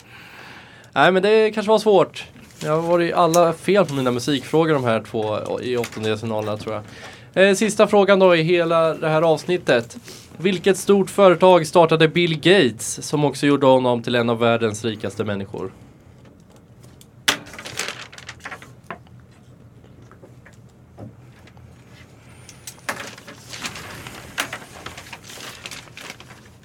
Nej men det kanske var svårt. Jag har varit alla fel på mina musikfrågor de här två i åttondelsfinalerna tror jag. Eh, sista frågan då i hela det här avsnittet. Vilket stort företag startade Bill Gates som också gjorde honom till en av världens rikaste människor?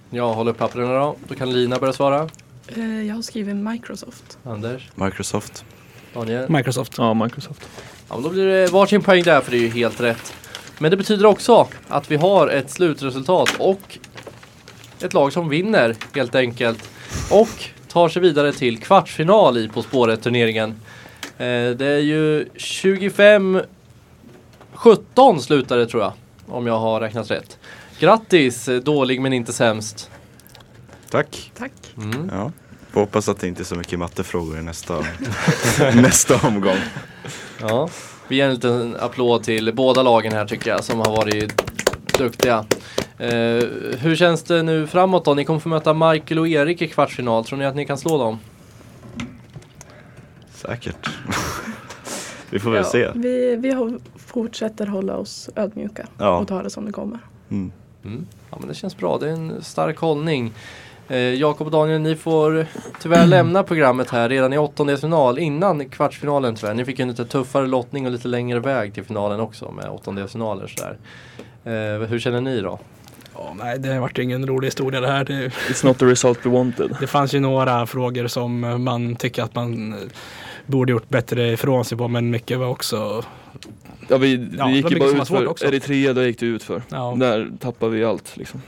Ja, håll upp papperna då. Då kan Lina börja svara.
Eh, jag har skrivit Microsoft.
Anders,
Microsoft.
Daniel.
Microsoft.
Ja, Microsoft.
Ja, men då blir det varsin poäng där för det är ju helt rätt. Men det betyder också att vi har ett slutresultat och ett lag som vinner helt enkelt. Och tar sig vidare till kvartsfinal i På spåret turneringen. Eh, det är ju 25 17 slutade tror jag. Om jag har räknat rätt. Grattis, eh, dålig men inte sämst.
Tack.
Tack.
Mm.
Ja. Får hoppas att det inte är så mycket mattefrågor i nästa, nästa omgång.
Ja, vi ger en liten applåd till båda lagen här tycker jag som har varit duktiga. Eh, hur känns det nu framåt då? Ni kommer få möta Michael och Erik i kvartsfinal. Tror ni att ni kan slå dem?
Säkert. Vi får väl
Ja,
se.
Vi, vi har, fortsätter hålla oss ödmjuka
Ja.
och ta det som det kommer.
Mm.
Mm. Ja men det känns bra, det är en stark hållning. Eh, Jakob och Daniel, ni får tyvärr lämna programmet här redan i åttondelsfinal innan kvartsfinalen tyvärr. Ni fick ju en lite tuffare lottning och lite längre väg till finalen också med åttondelsfinaler sådär. Eh, hur känner ni då?
Ja, nej, det har varit ingen rolig historia det här. Det,
It's not the result we wanted.
det fanns ju några frågor som man tycker att man eh, borde gjort bättre ifrån sig på men mycket var också
Ja, vi,
Ja,
vi
det
gick ju bara
som var
ut
svårt
för
också.
Eritrea, där gick det ut för.
Ja.
Där tappade vi allt liksom.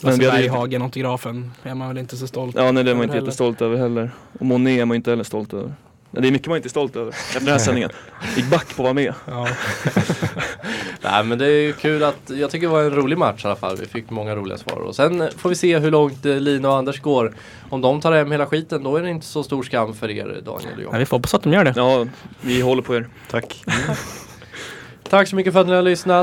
Men
ju-
Berghagen, autografen, är man väl inte så stolt
Ja, nej det är man inte
heller.
jättestolt över heller. Och Monet är man inte heller stolt över. Nej, det är mycket man inte är stolt över efter den här sändningen. Gick back på att vara med.
Ja.
Nej men det är ju kul att, jag tycker det var en rolig match i alla fall. Vi fick många roliga svar. Och sen får vi se hur långt eh, Lina och Anders går. Om de tar hem hela skiten då är det inte så stor skam för er Daniel och
Nej,
jag.
vi får hoppas att de gör det.
Ja, vi håller på er.
Tack.
Tack så mycket för att ni har lyssnat.